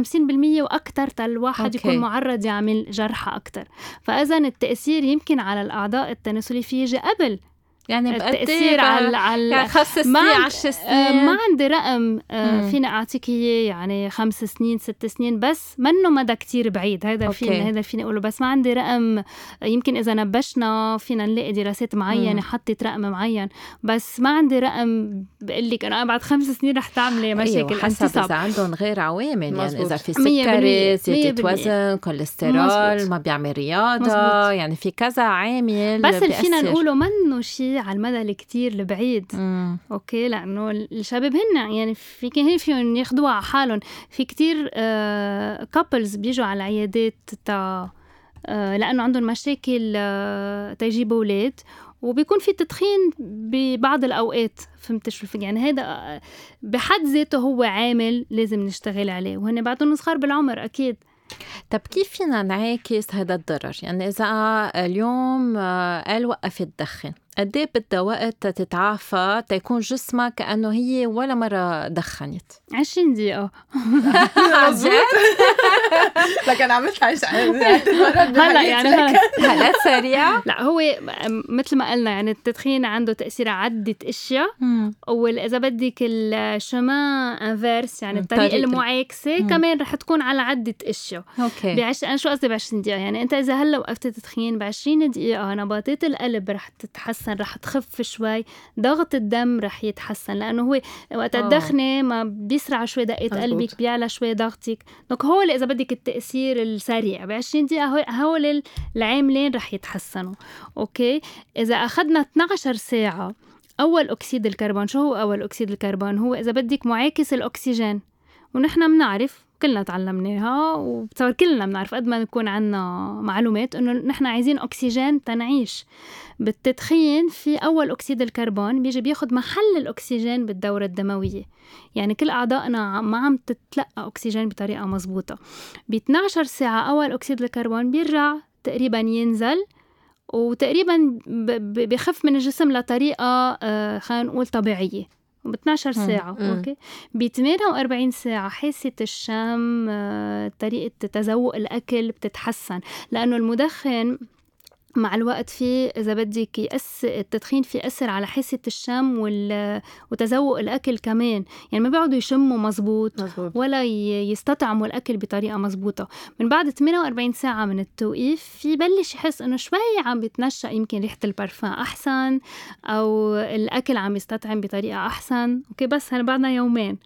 [SPEAKER 2] وأكثر الواحد
[SPEAKER 1] أوكي.
[SPEAKER 2] يكون معرض يعمل جرحى أكثر فاذا التأثير يمكن على الأعضاء التناسلية في يجي قبل
[SPEAKER 1] يعني
[SPEAKER 2] التأثير على على
[SPEAKER 1] يعني خمس سنين
[SPEAKER 2] عند-
[SPEAKER 1] عشر
[SPEAKER 2] آه،
[SPEAKER 1] سنين
[SPEAKER 2] ما عندي رقم آه،. فيني أعطيك إياه يعني خمس سنين ست سنين بس منه مدى كتير بعيد هذا. فيني هذا فيني أقوله بس ما عندي رقم يمكن إذا نبشنا فينا نلاقي دراسات
[SPEAKER 1] معينة.
[SPEAKER 2] حطت رقم معين بس ما عندي رقم بقول لك أنا بعد خمس سنين رح تعملي مشاكل
[SPEAKER 1] أيوة حسب إذا عندهم غير عوامل يعني. إذا في. سكري زياده. وزن كوليسترول. ما بيعمل رياضة
[SPEAKER 2] مزبوط.
[SPEAKER 1] يعني في كذا عامل
[SPEAKER 2] بس اللي فينا. نقوله منه شيء على المدى الكتير البعيد
[SPEAKER 1] مم.
[SPEAKER 2] okay لأنه الشباب هن يعني في هن فيهم ياخدوها على حالهم في كتير كابلز بيجوا على العيادات تا آه، لأنه عندهم مشاكل آه، تيجيبوا أولاد وبيكون في تدخين ببعض الأوقات فهمت شو؟ يعني هذا آه، بحد ذاته هو عامل لازم نشتغل عليه وهن بعدهم صغار بالعمر أكيد
[SPEAKER 1] طب كيف فينا نعاكس هذا الضرر؟ يعني إذا اليوم آه، قال وقف تدخن قد إيه بدها وقت تتعافى تيكون جسمها كأنه هي ولا مرة دخنت؟
[SPEAKER 2] 20 دقيقة
[SPEAKER 1] عن جد؟
[SPEAKER 3] لكن عملت
[SPEAKER 2] هلا يعني هلا
[SPEAKER 1] سريع؟
[SPEAKER 2] لا هو مثل ما قلنا يعني التدخين عنده تأثير على عدة أشياء وإذا بدك ال schéma inverse
[SPEAKER 1] يعني
[SPEAKER 2] الطريقة
[SPEAKER 1] طريقة ال-
[SPEAKER 2] المعاكسة. كمان رح تكون على عدة أشياء
[SPEAKER 1] okay
[SPEAKER 2] بعش... أنا شو قصدي ب 20 دقيقة يعني أنت إذا هلأ وقفت تدخين ب 20 دقيقة نبضات القلب رح تتحسن رح تخف شوي ضغط الدم رح يتحسن لأنه هو وقت
[SPEAKER 1] آه.
[SPEAKER 2] الدخنة ما بيسرع شوي دقة. قلبك بيعلى شوي ضغطك. donc هو اللي إذا بدك التأثير السريع ب 20 دقيقة هو- هول العاملين رح يتحسنوا. okay؟ إذا أخذنا 12 ساعة أول أكسيد الكربون شو هو أول أكسيد الكربون؟ هو إذا بدك معاكس الأكسجين. ونحن بنعرف كلنا تعلمناها وبتصور كلنا بنعرف قد ما نكون عنا معلومات إنه نحن عايزين أكسجين تنعيش. بالتدخين في أول أكسيد الكربون بيجي بياخد محل الأكسجين بالدورة الدموية. يعني كل أعضائنا ما عم تتلقى أكسجين بطريقة مزبوطه ب 12 ساعة أول أكسيد الكربون بيرجع تقريبا ينزل وتقريبا بخف من الجسم لطريقة آه، خلينا نقول طبيعية. ب 12 ساعة
[SPEAKER 3] مم.
[SPEAKER 2] okay ب 48 ساعة حاسة الشم آه، طريقة تذوق الأكل بتتحسن لأنه المدخن مع الوقت في إذا بدك يأثر التدخين في يأثر على حاسه الشم وال... وتذوق الأكل كمان. يعني ما بيقعدوا يشموا مزبوط
[SPEAKER 3] مزبوط
[SPEAKER 2] ولا يستطعموا الأكل بطريقة مزبوطه من بعد 48 ساعة من التوقيف في بلش يحس إنه شوي عم بيتنشأ يمكن ريحة البرفان أحسن أو الأكل عم يستطعم بطريقة أحسن. أوكي بس هلا بعدنا يومين.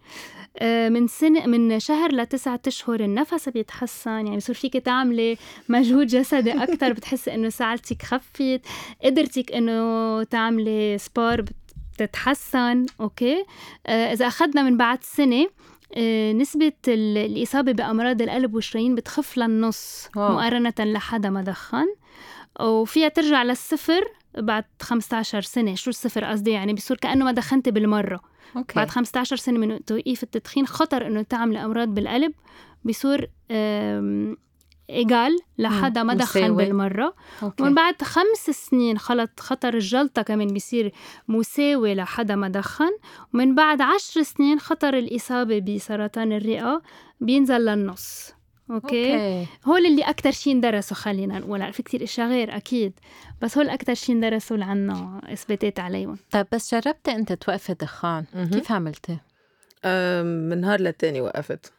[SPEAKER 2] من سنة من شهر لتسعة أشهر النفس بيتحسن. يعني بصير فيك تعملي مجهود جسدي أكتر بتحسي إنه سعالتك خفت قدرتك إنه تعملي sport بتتحسن. okay؟ آه، إذا أخذنا من بعد سنة آه، نسبة ال- الإصابة بأمراض القلب والشرايين بتخف للنص. مقارنة لحدا ما دخن. وفيها ترجع للصفر بعد 15 سنة. شو الصفر قصدي؟ يعني بصير كأنه ما دخنتي بالمرة.
[SPEAKER 1] okay.
[SPEAKER 2] بعد 15 سنة من توقيف التدخين خطر إنه تعمل أمراض بالقلب. بيصير آم، égal لحدا ما دخن
[SPEAKER 1] مساوي.
[SPEAKER 2] بالمرة.
[SPEAKER 1] okay.
[SPEAKER 2] ومن بعد خمس سنين خلط خطر الجلطة كمان بيصير مساوي لحدا ما دخن. ومن بعد عشر سنين خطر الإصابة بسرطان الرئة. بينزل للنص. okay,
[SPEAKER 1] okay.
[SPEAKER 2] هول اللي أكتر شي اندرسوا خلينا نقول. في كتير أشياء غير أكيد. بس هول أكتر شي اندرسوا اللي عنا إثباتات عليهم.
[SPEAKER 1] طيب بس جربتي أنت توقفي دخان
[SPEAKER 3] مهم.
[SPEAKER 1] كيف عملتي؟
[SPEAKER 3] من نهار للتاني وقفت.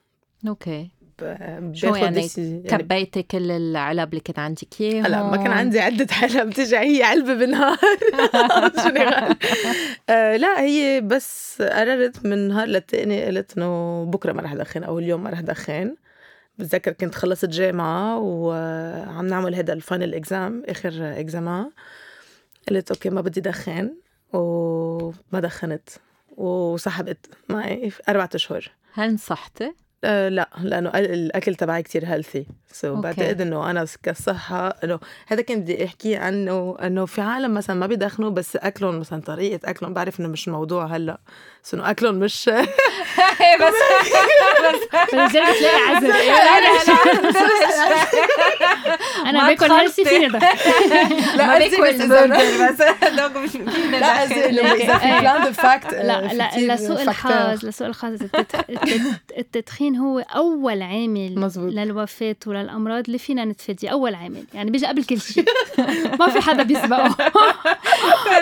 [SPEAKER 1] okay.
[SPEAKER 3] ب-
[SPEAKER 1] شو يعني
[SPEAKER 3] يعني
[SPEAKER 1] كبيتي كل العلب اللي كان عندك اياهم
[SPEAKER 3] هلا ما كان عندي عدة علب بترجع هي علبة بالنهار. آه لا هي بس قررت من نهار للتاني قلت إنه بكرة ما رح دخن أو اليوم ما رح دخن بتذكر كنت خلصت جامعة وعم نعمل هذا ال final exam آخر examen قلت okay ما بدي دخن وما دخنت وسحبت معي أربعة أشهر
[SPEAKER 1] هلا نصحتي؟
[SPEAKER 3] أه لا لأنه ال- الأكل تبعي كتير healthy so
[SPEAKER 1] okay.
[SPEAKER 3] بعتقد إنه أنا كصحة إنه هذا كنت بدي أحكي عنه إنه في عالم مثلا ما بيدخنوا بس أكلهم مثلا طريقة أكلهم بعرف إنه مش الموضوع هلأ. بس إنه أكلهم مش
[SPEAKER 1] بس
[SPEAKER 2] بتجرب تلاقي عذر.
[SPEAKER 1] أنا
[SPEAKER 2] باكل. healthy فيني
[SPEAKER 3] قصدي
[SPEAKER 1] باكل
[SPEAKER 3] بس
[SPEAKER 1] برجر بس. donc مش
[SPEAKER 3] لا
[SPEAKER 2] لا لا لسوء الحظ لسوء الحظ التدخ- التدخين هو أول عامل
[SPEAKER 3] مزبوط.
[SPEAKER 2] للوفاة وللأمراض اللي فينا نتفاديه أول عامل يعني بيجي قبل كل شيء. ما في حدا بيسبقه.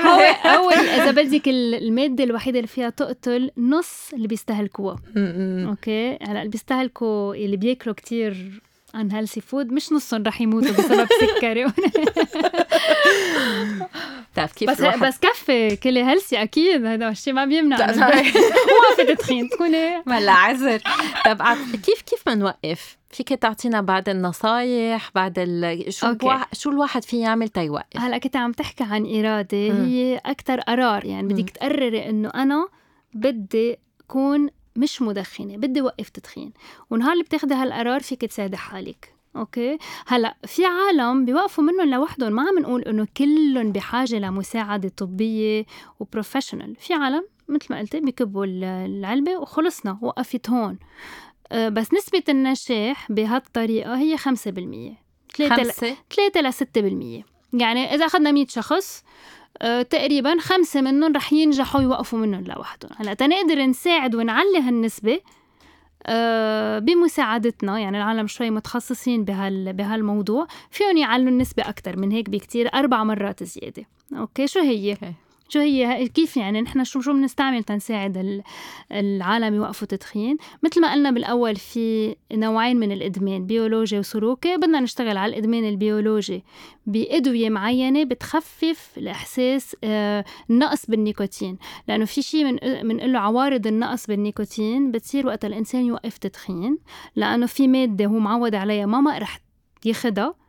[SPEAKER 2] هو أول إذا بدك ال- المادة الوحيدة اللي فيها تقتل نص اللي بيستهلكوها. okay؟ هلأ اللي بيستهلكوا اللي بياكلوا كتير unhealthy food مش نصهم رح يموتوا بسبب سكري
[SPEAKER 1] بتعرف كيف
[SPEAKER 2] بس بس كفي كلي healthy أكيد هذا الشيء ما بيمنع. ما في تدخين تكوني
[SPEAKER 1] ولا عذر طب كيف كيف بنوقف؟ فيك تعطينا بعض النصايح بعد ال... شو
[SPEAKER 2] okay.
[SPEAKER 1] الواحد شو الواحد فيه يعمل تيوقف؟
[SPEAKER 2] هلا كنت عم تحكي عن
[SPEAKER 3] مم.
[SPEAKER 2] هي أكتر قرار يعني بدك تقرري إنه أنا بدي أكون مش مدخنة بدي وقف تدخين. ونهار اللي بتاخدي هالقرار فيك تساعدي حالك okay؟ هلأ في عالم بيوقفوا منهم لوحدهم ما عم نقول إنه كلهم بحاجة لمساعدة طبية و professional في عالم مثل ما قلت بيكبوا ال- العلبة وخلصنا وقفت هون. أه، بس نسبة النجاح بهالطريقة هي 5% 3
[SPEAKER 1] خمسة؟
[SPEAKER 2] 3 ل 6% يعني إذا أخذنا 100 شخص آه، تقريبا خمسة منهم رح ينجحوا يوقفوا منهم لوحدهم هلا تنقدر نساعد ونعلي هالنسبة آه، بمساعدتنا يعني العالم شوي متخصصين بهال بهالموضوع فيهم يعلوا النسبة أكتر من هيك بكتير أربع مرات زيادة okay شو هي؟
[SPEAKER 1] okay.
[SPEAKER 2] شو هي كيف يعني؟ نحن شو شو بنستعمل تنساعد ال- العالم يوقفوا تدخين؟ مثل ما قلنا بالأول في نوعين من الإدمان بيولوجي وسلوكي. بدنا نشتغل على الإدمان البيولوجي بأدوية معينة بتخفف الإحساس آه، النقص بالنيكوتين. لأنه في شيء من بنقول له عوارض النقص بالنيكوتين بتصير وقت الإنسان يوقف تدخين لأنه في مادة هو معود عليها ما ما رح ياخدها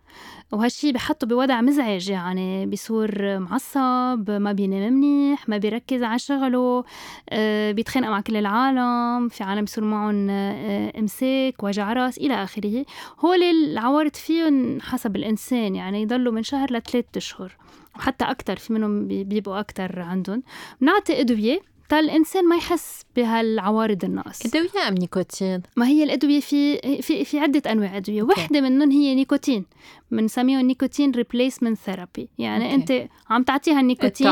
[SPEAKER 2] وهالشي بحطه بوضع مزعج يعني بيصير معصب ما بينام منيح ما بيركز على شغله آه، بيتخانق مع كل العالم في عالم بيصير معهم آه، امساك وجع راس إلى آخره. هول العوارض فيهم حسب الإنسان يعني يضلوا من شهر لثلاث أشهر وحتى أكثر في منهم بي- بيبقوا أكثر عندهم. بنعطي أدوية الإنسان ما يحس بهالعوارض النقص
[SPEAKER 1] أدوية أم نيكوتين؟
[SPEAKER 2] ما هي الأدوية في في في عدة أنواع أدوية. وحده منهم هي نيكوتين. بنسميهم nicotine replacement therapy يعني
[SPEAKER 1] okay.
[SPEAKER 2] أنت عم تعطيها النيكوتين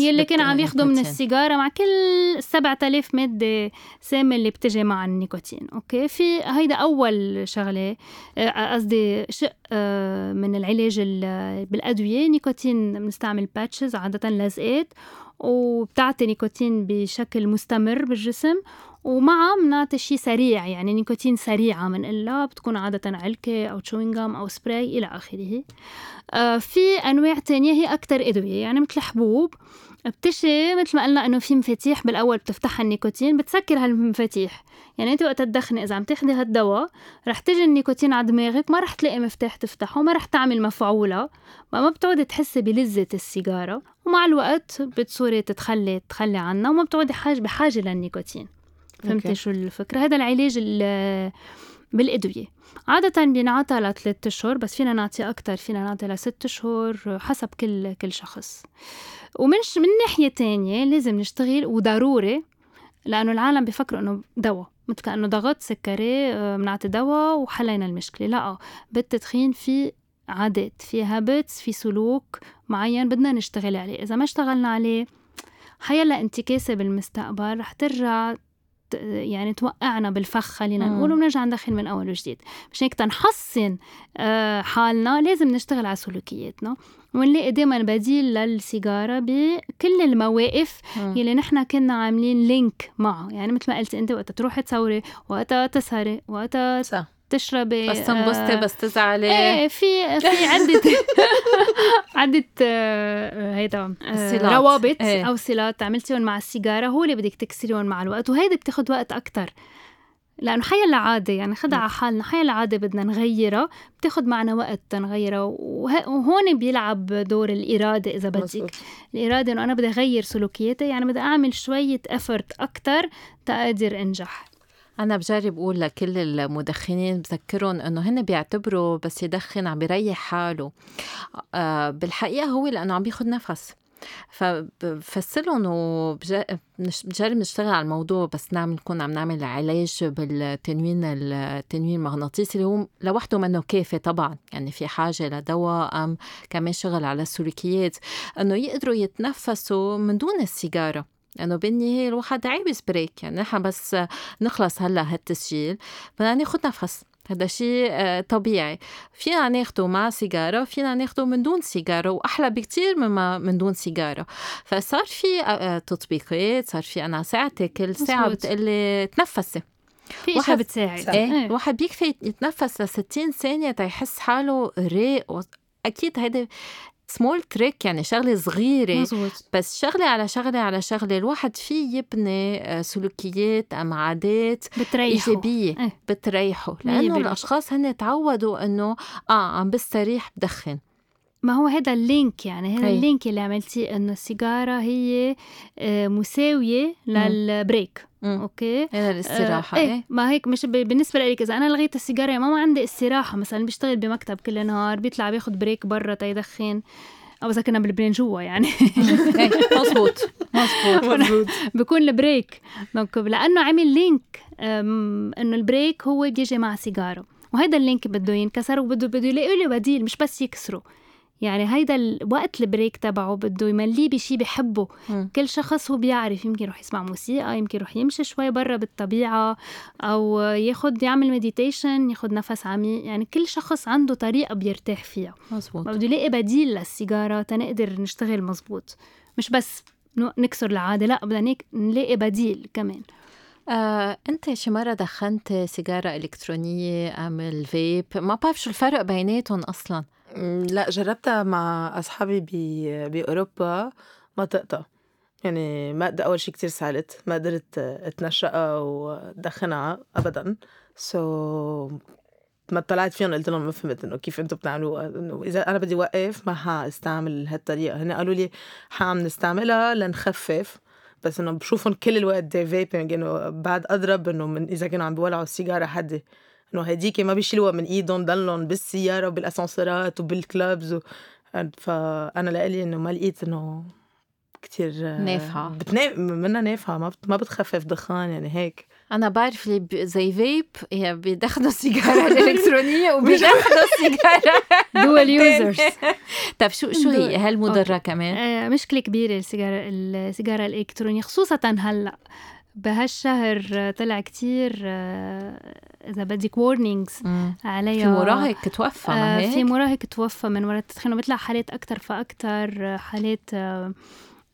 [SPEAKER 2] يلي كان عم ياخده من. السيجارة مع كل 7000 مادة سامة اللي بتجي مع النيكوتين. okay؟ في هيدا أول شغلة آه، قصدي شق آه، من العلاج ال- بالأدوية. نيكوتين بنستعمل patches عادة لزقات. وبتعطي نيكوتين بشكل مستمر بالجسم ومعها بنعطي شيء سريع يعني نيكوتين سريع بنقلها بتكون عادة علكة أو chewing gum أو سبراي إلى آخره. آه، في أنواع تانية هي أكتر أدوية يعني مثل حبوب بتجي مثل ما قلنا إنه في مفاتيح بالأول بتفتحها النيكوتين بتسكر هالمفاتيح. يعني أنت وقت تدخني إذا عم تاخدي هالدواء رح تجي النيكوتين على دماغك ما رح تلاقي مفتاح تفتحه ما رح تعمل مفعولة ما ما بتعودي تحسي بلذة السيجارة. ومع الوقت بتصوري تتخلي تخلي عنها وما بتعودي حاج بحاجة للنيكوتين. فهمتي. شو الفكرة؟ هذا العلاج ال- بالأدوية. عادة بينعطى لثلاث أشهر بس فينا نعطي أكتر فينا نعطي لست أشهر حسب كل كل شخص. ومن من ناحية تانية لازم نشتغل وضروري لأنه العالم بيفكروا إنه دواء. مثل كأنه ضغط سكري آه، بنعطي دواء وحلينا المشكلة. لا بالتدخين في عادات في habits في سلوك معين بدنا نشتغل عليه. إذا ما اشتغلنا عليه حيالله انتكاسة بالمستقبل رح ترجع يعني توقعنا بالفخ خلينا. نقول ونرجع ندخن من أول وجديد. مشان هيك؟ تنحسن آه، حالنا. لازم نشتغل على سلوكياتنا. ونلاقي دائما بديل للسيجارة بكل المواقف
[SPEAKER 1] مم.
[SPEAKER 2] يلي نحن كنا عاملين link معه. يعني مثل ما قلتي أنت وقت تروحي تصوري وقت تسهري وقت
[SPEAKER 3] صح.
[SPEAKER 2] تشربي
[SPEAKER 1] بس تنبسطي
[SPEAKER 2] آه،
[SPEAKER 1] بس تزعلي
[SPEAKER 2] إيه في في عدة عدة آه، هيدا آه،. روابط
[SPEAKER 1] إيه.
[SPEAKER 2] أو صلات عملتيهم مع السيجارة هو اللي بدك تكسريهم مع الوقت وهيدي بتاخد وقت أكتر لأنه حيلا عادة يعني خدها على حالنا حيلا عادة بدنا نغيرها بتاخد معنا وقت تنغيرها وه- وهون بيلعب دور الإرادة إذا بدك
[SPEAKER 3] مزبوط.
[SPEAKER 2] الإرادة إنه أنا بدي أغير سلوكياتي يعني بدي أعمل شوية أفرت أكتر تقدر أنجح
[SPEAKER 1] أنا بجرب أقول لكل المدخنين بذكرهم إنه هن بيعتبروا بس يدخن عم بيريح حاله. آه بالحقيقة هو لأنه عم بياخد نفس. فبفسرهم وبجرب نشتغل على الموضوع بس نعمل نكون عم نعمل علاج بالتنوين التنوين المغناطيسي اللي هو لوحده منه كافي طبعا. يعني في حاجة لدواء أم كمان شغل على السلوكيات. إنه يقدروا يتنفسوا من دون السيجارة. لأنه بالنهاية الواحد عايز بريك يعني نحن بس نخلص هلأ هالتسجيل. بدنا ناخد نفس. هذا شيء آه، طبيعي. فينا ناخده مع سيجارة فينا ناخده من دون سيجارة وأحلى بكتير مما من دون سيجارة. فصار في آه، آه، تطبيقات صار في أنا ساعتي كل ساعة. بتقلي تنفسي.
[SPEAKER 2] في
[SPEAKER 1] واحد-
[SPEAKER 2] بتساعد
[SPEAKER 3] صح.
[SPEAKER 1] إيه الواحد بيكفي يتنفس ل 60 ثانية تيحس حاله رايق. و- أكيد هيدا small trick يعني شغلة صغيرة.
[SPEAKER 2] مزبوط
[SPEAKER 1] بس شغلة على شغلة على شغلة الواحد فيه يبني آه، سلوكيات أم عادات
[SPEAKER 2] بتريحوا.
[SPEAKER 1] إيجابية.
[SPEAKER 2] إيه.
[SPEAKER 1] بتريحه
[SPEAKER 2] بالمية.
[SPEAKER 1] الأشخاص هن تعودوا إنه آه عم بستريح بدخن.
[SPEAKER 2] ما هو هذا ال link يعني هذا
[SPEAKER 1] هي.
[SPEAKER 2] ال link اللي عملتيه إنه السيجارة هي آه، مساوية لل break.
[SPEAKER 1] مم.
[SPEAKER 2] okay؟
[SPEAKER 1] هذا الاستراحة
[SPEAKER 2] آه
[SPEAKER 1] إيه
[SPEAKER 2] إيه. ما هيك مش ب- بالنسبة لك إذا أنا لغيت السيجارة يعني ما عندي استراحة مثلا بيشتغل بمكتب كل نهار بيطلع بياخد break برا تيدخن أو إذا كنا بال break جوا يعني.
[SPEAKER 1] إيه، مزبوط مزبوط
[SPEAKER 3] مزبوط
[SPEAKER 2] بكون ال break لأنه عمل link إنه ال break هو بيجي مع سيجارة. وهيدا ال link بده ينكسر وبده بده يلاقي له بديل مش بس يكسره. يعني هيدا الوقت ال break تبعه بده يمليه بشي بحبه.
[SPEAKER 1] مم.
[SPEAKER 2] كل شخص هو بيعرف يمكن يروح يسمع موسيقى يمكن يروح يمشي شوي برا بالطبيعة أو ياخد يعمل meditation ياخد نفس عميق. يعني كل شخص عنده طريقة بيرتاح فيها.
[SPEAKER 1] مزبوط.
[SPEAKER 2] بده يلاقي بديل للسيجارة تنقدر نشتغل مزبوط. مش بس نكسر العادة لا بدنا نك- نلاقي بديل كمان.
[SPEAKER 1] آه، أنت شي مرة دخنت سيجارة إلكترونية أم الفيب؟ ما بعرف شو الفرق بيناتهم أصلا.
[SPEAKER 3] لا جربتها مع أصحابي بأوروبا ما تقطع يعني ما أول شي كتير سعلت ما قدرت اتنشقها ودخنها أبدا. so ما طلعت فيهم قلت لهم ما فهمت إنه كيف أنتم بتعملوها إنه إذا أنا بدي اوقف ما حأستعمل هالطريقة. هن قالوا لي حعم نستعملها لنخفف. بس إنه بشوفهم كل الوقت دي فيبنج إنه بعد أضرب إنه من إذا كانوا عم بيولعوا السيجاره حدي إنه هديك ما بيشيلوها من إيدهم ضلهم بالسيارة وبالأسانسيرات وبالكلابز و... فأنا لقلي إنه ما لقيت إنه كتير
[SPEAKER 1] نافعة.
[SPEAKER 3] بتنا... منها نافعة ما, بت... ما بتخفف دخان يعني هيك.
[SPEAKER 1] أنا بعرف اللي ب- زي فيب هي بيدخنوا السيجاره الالكترونيه وبيدخنوا السيجاره
[SPEAKER 2] dual users
[SPEAKER 1] طيب شو شو هي؟ هل مضرة كمان؟
[SPEAKER 2] آه، مشكلة كبيرة السيجارة السيجارة الإلكترونية خصوصا هلأ. بهالشهر طلع كتير آه، إذا بدك warnings
[SPEAKER 1] مم.
[SPEAKER 2] عليها.
[SPEAKER 1] في مراهق توفى
[SPEAKER 2] آه، في مراهق توفى من وراء التدخين وبيطلع حالات فأكتر آه، حالات آه،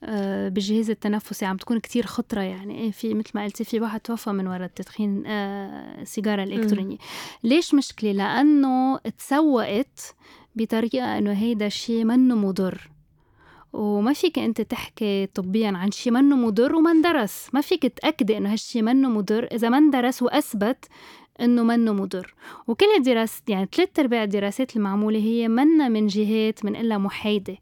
[SPEAKER 2] آه، بالجهاز التنفسي عم تكون كتير خطرة يعني. إيه في مثل ما قلتي في واحد توفى من وراء التدخين آه، السيجارة الإلكترونية ليش مشكلة؟ لأنه تسوقت بطريقة إنه هيدا الشيء منه مضر. وما فيك أنت تحكي طبيا عن شيء منه مضر وما اندرس. ما فيك تأكدي إنه هالشيء منه مضر. إذا ما اندرس وأثبت إنه منه مضر. وكل الدراسات يعني ثلاث أرباع الدراسات المعمولة هي منا من جهات من إلا محايدة.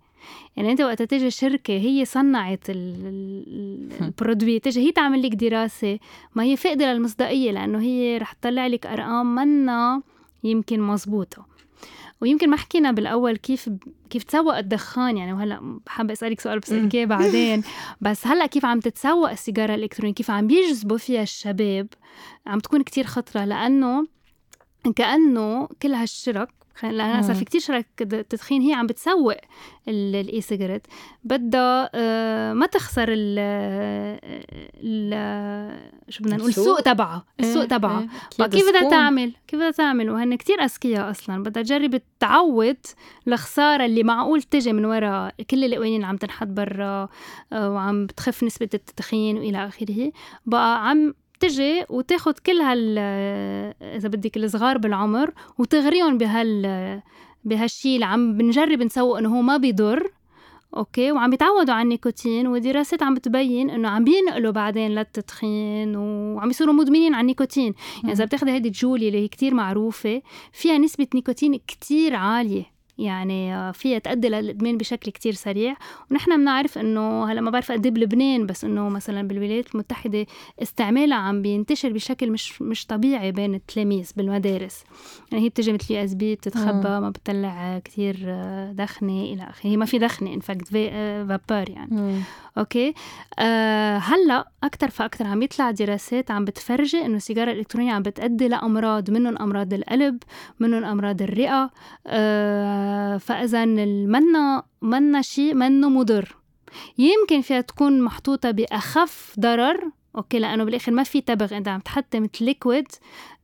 [SPEAKER 2] يعني أنت وقت تيجي شركة هي صنعت ال- ال- البرودوي تيجي هي تعمل لك دراسة ما هي فاقدة للمصداقية لأنه هي رح تطلع لك أرقام منا يمكن مزبوطه ويمكن ما حكينا بالأول كيف كيف تسوق الدخان يعني وهلأ حابة أسألك سؤال بسالك بعدين. بس هلأ كيف عم تتسوق السيجارة الإلكترونية؟ كيف عم بيجذبوا فيها الشباب؟ عم تكون كتير خطرة لأنه كأنه كل هالشرك خلينا لأنه صار. في كتير شرك تدخين هي عم بتسوق ال- الاي سيجاريت بدها آه، ما تخسر ال شو بدنا نقول
[SPEAKER 3] السوق؟
[SPEAKER 2] تبعها السوق
[SPEAKER 1] إيه،
[SPEAKER 2] تبعها.
[SPEAKER 1] إيه،
[SPEAKER 2] كيف بدها. تعمل؟ كيف بدها تعمل؟ وهن كتير أذكياء أصلا. بدها تجرب تعوض الخسارة اللي معقول تجي من وراء كل القوانين اللي عم تنحط برا آه، وعم بتخف نسبة التدخين وإلى آخره. بقى عم تجي وتاخد كل هال إذا بدك الصغار بالعمر وتغريهم بهال بهالشي اللي عم بنجرب نسوق إنه هو ما بيضر أوكي؟ وعم بيتعودوا على النيكوتين ودراسات عم بتبين إنه عم بينقلوا بعدين للتدخين وعم بيصيروا مدمنين على النيكوتين. يعني إذا بتاخذي هيدي ال Juul يعني اللي هي كتير معروفة فيها نسبة نيكوتين كتير عالية. يعني آه، فيها تؤدي للإدمان بشكل كتير سريع. ونحن بنعرف إنه هلأ ما بعرف قد بلبنان بس إنه مثلا بالولايات المتحدة استعمالها عم بينتشر بشكل مش مش طبيعي بين التلاميذ بالمدارس. يعني هي بتجي مثل USB بتتخبى ما بتطلع كتير آه، دخنة إلى آخره. هي ما في دخنة en fait vapeur يعني.
[SPEAKER 1] مم.
[SPEAKER 2] okay؟ آه هلأ أكثر فاكثر عم يطلع دراسات عم بتفرجي إنه السيجارة الإلكترونية عم بتؤدي لأمراض منهم أمراض القلب منهم أمراض الرئة آه فإذا منا منا شيء منه مضر. يمكن فيها تكون محطوطة بأخف ضرر okay لأنه بالآخر ما في تبغ انت عم تحطي مثل liquid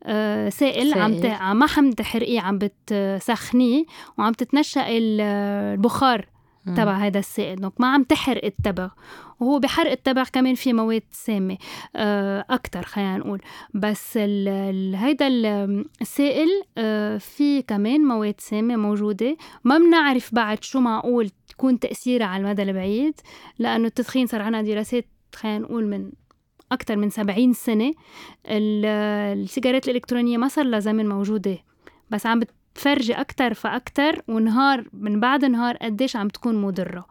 [SPEAKER 2] آه سائل, عم ت... ما عم تحرقيه عم بتسخنيه وعم تتنشقي ال- البخار. تبع هذا السائل. ما عم تحرق التبغ. وهو بحرق التبغ كمان في مواد سامة. آه، أكتر خلينا نقول. بس ال هيدا ال- السائل آه، في كمان مواد سامة موجودة. ما بنعرف بعد شو معقول تكون تأثيرها على المدى البعيد لأنه التدخين صار عنا دراسات خلينا نقول من أكتر من 70 سنة. ال- السيجارات الإلكترونية ما صار لها زمن موجودة. بس عم بتفرجي أكتر فأكتر ونهار من بعد نهار قديش عم تكون مضرة.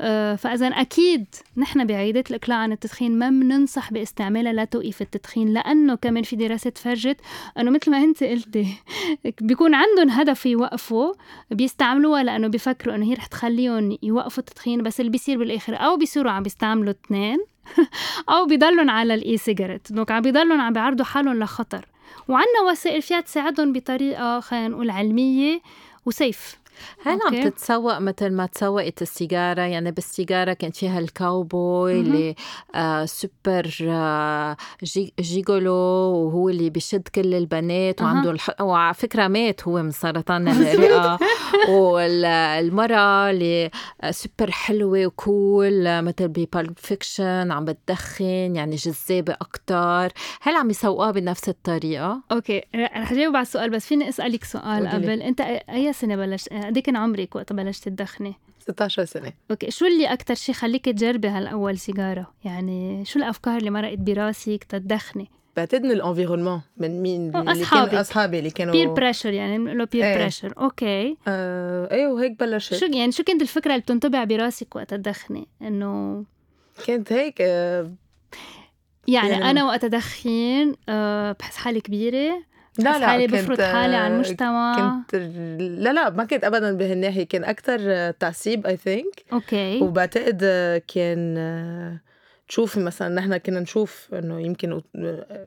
[SPEAKER 2] آه، فإذا أكيد نحن بعيادات الإقلاع عن التدخين ما بننصح باستعمالها لتوقيف التدخين لأنه كمان في دراسات فرجت أنه مثل ما أنت قلتي بيكون عندهم هدف يوقفوا بيستعملوها لأنه بيفكروا أنه هي رح تخليهم يوقفوا التدخين بس اللي بيصير بالآخر أو بيصيروا عم بيستعملوا اثنين أو بيضلهم على ال e-cigarette donc عم بيضلهم عم بيعرضوا حالهم لخطر. وعنا وسائل فيها تساعدهم بطريقة خلينا نقول علمية و safe.
[SPEAKER 1] هل عم
[SPEAKER 2] okay.
[SPEAKER 1] تتسوق مثل ما تسوقت السيجارة يعني بالسيجارة كانت فيها الكاوبوي. اللي آه سوبر آه gi gigolo وهو اللي بيشد كل البنات. وعنده الح... وعلى فكرة مات هو من سرطان الرئة والمرأة اللي آه، سوبر حلوة و cool آه، مثل ب Pulp Fiction عم بتدخن يعني جذابة أكتر هل عم يسوقوها بنفس الطريقة؟
[SPEAKER 2] okay رح جاوب على السؤال بس فيني أسألك سؤال. قبل أنت أي سنه بلشت قد كان عمرك وقت بلشت تدخني.
[SPEAKER 3] 16 سنة.
[SPEAKER 2] أوكي شو اللي أكثر شيء خليك تجربي هالأول سيجارة؟ يعني شو الأفكار اللي مرقت براسك تتدخني
[SPEAKER 3] بعتقد من ال environnement من مين؟ اللي. كانوا أصحابي اللي كانوا
[SPEAKER 2] peer pressure يعني بنقول
[SPEAKER 3] peer.
[SPEAKER 2] pressure okay.
[SPEAKER 3] آه أيوه وهيك بلشت.
[SPEAKER 2] شو يعني شو كانت الفكرة اللي بتنطبع براسك وقت تدخني؟ انه
[SPEAKER 3] كانت هيك آه
[SPEAKER 2] يعني,
[SPEAKER 3] يعني-
[SPEAKER 2] أنا وقت ادخن أه بحس حالي كبيرة.
[SPEAKER 3] لا لا
[SPEAKER 2] حالي بفرض حالي على المجتمع
[SPEAKER 3] كنت لا لا ما كنت ابدا بهالناحيه كان أكثر تعصيب I think
[SPEAKER 2] okay
[SPEAKER 3] وبعتقد كان آه، تشوفي مثلا نحن كنا نشوف إنه يمكن آه،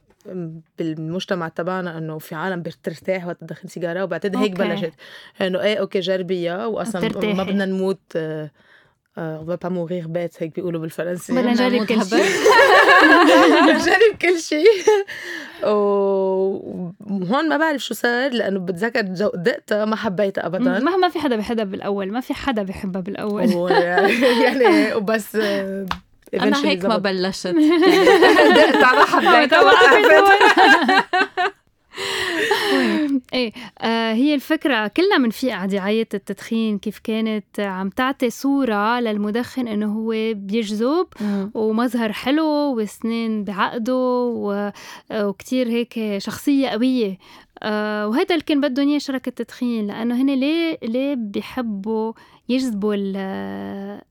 [SPEAKER 3] بالمجتمع تبعنا إنه في عالم بترتاح وقت تدخن سيجارة وبعتقد هيك. بلشت إنه إيه okay جربيها واصلا. ما بدنا نموت آه، on va pas mourir bête هيك بيقولوا بالفرنسي
[SPEAKER 2] بدنا نجرب كل. شيء
[SPEAKER 3] نجرب كل شيء وهون ما بعرف شو صار لأنه بتذكر دقتها ما حبيتها ابدا
[SPEAKER 2] مهما في حدا بحبها بالأول ما في حدا بحبها
[SPEAKER 3] بالأول يعني وبس آه، أنا
[SPEAKER 1] هيك ما. بلشت
[SPEAKER 3] دقتها ما حبيتها.
[SPEAKER 2] إيه آه هي الفكرة كلنا بنفيق على دعاية التدخين كيف كانت عم تعطي صورة للمدخن إنه هو بيجذب ومظهر حلو وسنين بعقده و- وكتير هيك شخصية قوية. آه، وهذا اللي كان بدهم إياه شركة التدخين لأنه هن ليه ليه بيحبوا يجذبوا ال-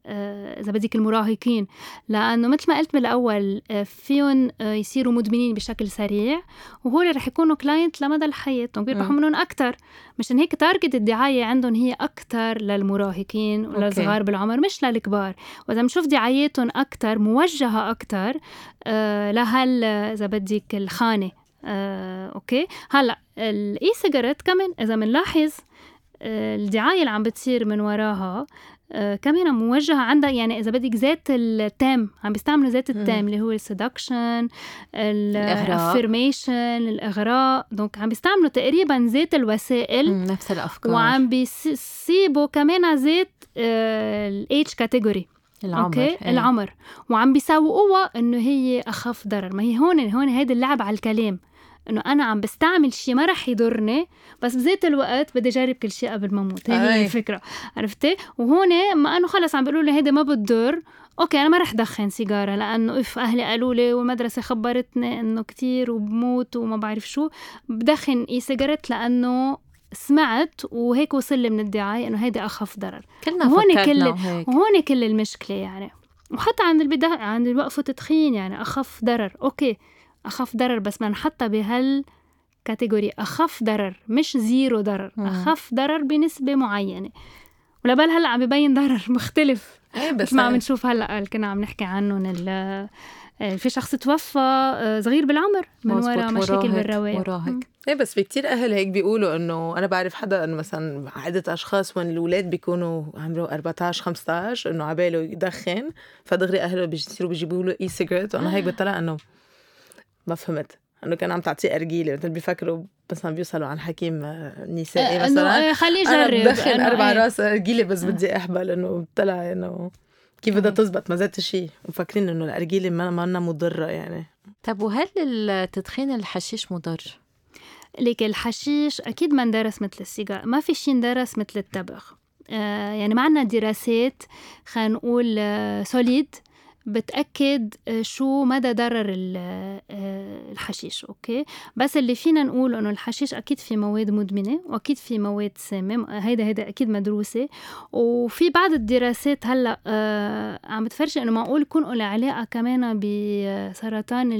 [SPEAKER 2] آه، إذا بدك المراهقين. لأنه مثل ما قلت بالأول آه، فيهم آه، يصيروا مدمنين بشكل سريع وهول رح يكونوا client لمدى الحياة وبيربحوا
[SPEAKER 1] مم.
[SPEAKER 2] منهم أكتر. مشان هيك target الدعاية عندهم هي أكتر للمراهقين وللصغار بالعمر مش للكبار. وإذا بنشوف دعاياتهم أكتر موجهة أكتر آه، لهال إذا بدك الخانة آه، okay. هلأ ال e-cigarette كمان إذا بنلاحظ آه، الدعاية اللي عم بتصير من وراها آه، كمان موجهة عندها يعني إذا بدك ذات ال thème عم بيستعملوا ذات ال thème اللي هو ال seduction
[SPEAKER 1] الإغراء.
[SPEAKER 2] ال affirmation الإغراء. donc عم بيستعملوا تقريبا ذات الوسائل.
[SPEAKER 1] نفس الأفكار.
[SPEAKER 2] وعم بيسيبوا كمان ذات ال age category
[SPEAKER 1] العمر
[SPEAKER 2] okay؟
[SPEAKER 1] إيه.
[SPEAKER 2] العمر. وعم بيسوقوها إنه هي أخف ضرر. ما هي هون هون هيدي اللعب على الكلام. إنه أنا عم بستعمل شيء ما رح يضرني بس بذات الوقت بدي اجرب كل شيء قبل ما أموت. هي هي. الفكرة عرفتي؟ وهون ما إنه خلص عم بيقولوا لي هيدي ما بتضر okay أنا ما رح دخن سيجارة لأنه if أهلي قالوا لي والمدرسة خبرتني إنه كتير وبموت وما بعرف شو. بدخن e-cigarette لأنه سمعت وهيك وصل لي من الدعاية إنه هيدي أخف ضرر.
[SPEAKER 1] كلنا
[SPEAKER 2] هون كل- وهون كل المشكلة يعني. وحتى عند البدا عند وقفوا تدخين يعني أخف ضرر. okay. أخف ضرر بس بدنا نحطها بهال category. أخف ضرر مش zero ضرر. أخف ضرر بنسبة معينة. ولبال هلأ عم ببين ضرر مختلف.
[SPEAKER 3] إيه
[SPEAKER 2] بس ما عم نشوف هلأ اللي كنا عم نحكي عنهم ال- آه، في شخص توفى آه، صغير بالعمر من وراء مشاكل بالرواية.
[SPEAKER 1] مراهق
[SPEAKER 3] إيه بس في كتير أهل هيك بيقولوا إنه أنا بعرف حدا إنه مثلا عدة أشخاص وين الأولاد بيكونوا عمره 14 15 إنه عباله يدخن فدغري أهله بيصيروا بيجيبوا له اي سيجرت وأنا هيك بطلع إنه ما فهمت. إنه كان عم تعطيه أرجيلة مثل بيفكروا مثلا بيوصلوا عن حكيم آه، نسائي
[SPEAKER 2] آه،
[SPEAKER 3] مثلا
[SPEAKER 2] إنه آه، خليه
[SPEAKER 3] أنا
[SPEAKER 2] يجرب
[SPEAKER 3] بدخن أربع
[SPEAKER 2] إيه.
[SPEAKER 3] رأس أرجيلة بس بدي احبل إنه طلع إنه كيف بدها تزبط ما زادت شيء ومفكرين إنه الأرجيلة ما ما مضرة يعني.
[SPEAKER 1] طب وهل التدخين الحشيش مضر؟
[SPEAKER 2] ليك الحشيش أكيد ما اندرس مثل السيجار ما في شيء اندرس مثل التبغ آه يعني ما عنا دراسات خلينا نقول آه solid بتأكد آه، شو مدى ضرر ال- آه، الحشيش okay؟ بس اللي فينا نقول إنه الحشيش أكيد في مواد مدمنة وأكيد في مواد سامة هيدا هيدا أكيد مدروسة. وفي بعض الدراسات هلأ آه، عم بتفرجي إنه معقول يكون له علاقة كمان بسرطان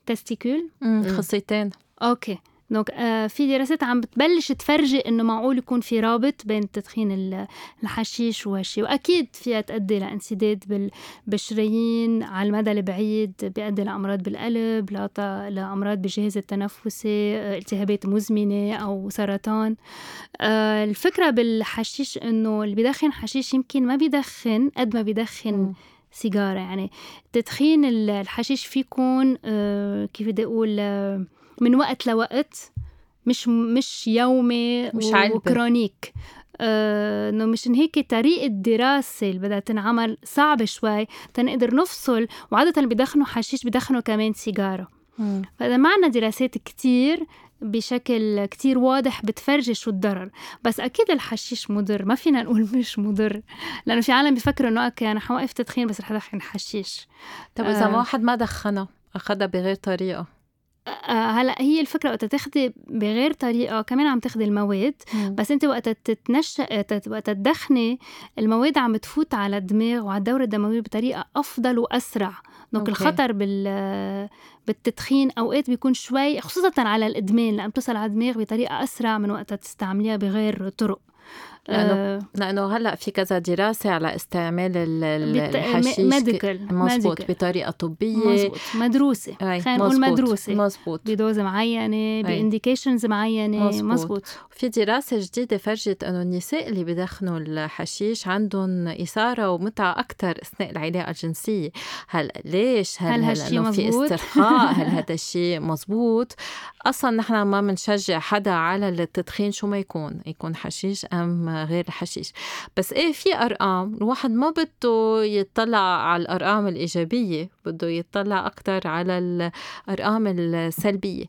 [SPEAKER 2] ال
[SPEAKER 1] testicule خصيتين
[SPEAKER 2] okay. donc آه في دراسات عم بتبلش تفرجي إنه معقول يكون في رابط بين تدخين ال- الحشيش وهالشي وأكيد فيها تؤدي لانسداد بال- بالشرايين على المدى البعيد بيؤدي لأمراض بالقلب لأمراض بالجهاز التنفسي آه، التهابات مزمنة أو سرطان آه الفكرة بالحشيش إنه اللي بيدخن حشيش يمكن ما بيدخن قد ما بيدخن
[SPEAKER 1] مم.
[SPEAKER 2] سيجارة يعني تدخين ال- الحشيش في يكون آه، كيف بدي أقول آه، من وقت لوقت مش مش يومي
[SPEAKER 1] مش علبة.
[SPEAKER 2] وكرونيك آه، إنه مشان هيك طريقة الدراسة اللي بدها تنعمل صعبة شوي تنقدر نفصل اللي بدخنوا حشيش بدخنوا كمان سيجارة
[SPEAKER 1] مم.
[SPEAKER 2] فإذا ما عنا دراسات كتير بشكل كتير واضح بتفرجي شو الضرر بس أكيد الحشيش مضر ما فينا نقول مش مضر لأنه في عالم بيفكروا إنه okay أنا حوقف تدخين بس رح أدخن حشيش
[SPEAKER 1] طب إذا
[SPEAKER 2] آه.
[SPEAKER 1] واحد ما دخنها أخذها بغير طريقة
[SPEAKER 2] آه، هلا هي الفكرة وقت تاخدي بغير طريقة كمان عم تاخدي المواد بس انت وقت تتنشأ تت- وقت تدخني المواد عم تفوت على الدماغ وعلى الدورة الدموية بطريقة أفضل وأسرع. donc الخطر بال بالتدخين أوقات بيكون شوي خصوصا على الإدمان لأن بتصل على الدماغ بطريقة أسرع من وقتها تستعمليها بغير طرق.
[SPEAKER 1] لأنه آه. لأنه هلأ في كذا دراسة على استعمال الحشيش
[SPEAKER 2] medical
[SPEAKER 1] مزبوط بطريقة طبية.
[SPEAKER 2] مزبوط مدروسة خلينا نقول مدروسة.
[SPEAKER 1] مزبوط
[SPEAKER 2] ب dose معينة ب indications معينة
[SPEAKER 1] مزبوط. في دراسة جديدة فرجت إنه النساء اللي بدخنوا الحشيش عندهم إثارة ومتعة أكثر أثناء العلاقة الجنسية. هل ليش؟
[SPEAKER 2] هل, هل هالشيء
[SPEAKER 1] في استرخاء؟ هل هذا الشيء مزبوط أصلا نحن ما بنشجع حدا على التدخين شو ما يكون يكون حشيش أم غير الحشيش. بس إيه في أرقام الواحد ما بده يطلع على الأرقام الإيجابية بده يطلع أكثر على الأرقام السلبية.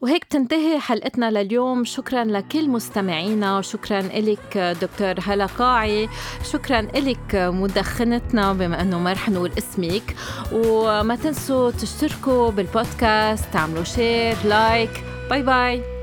[SPEAKER 1] وهيك تنتهي حلقتنا لليوم. شكرا لكل مستمعينا وشكرا لك دكتور هلا قاعي. شكرا لك مدخنتنا بما إنه ما رح نقول اسمك. وما تنسوا تشتركوا بالبودكاست تعملوا share like bye bye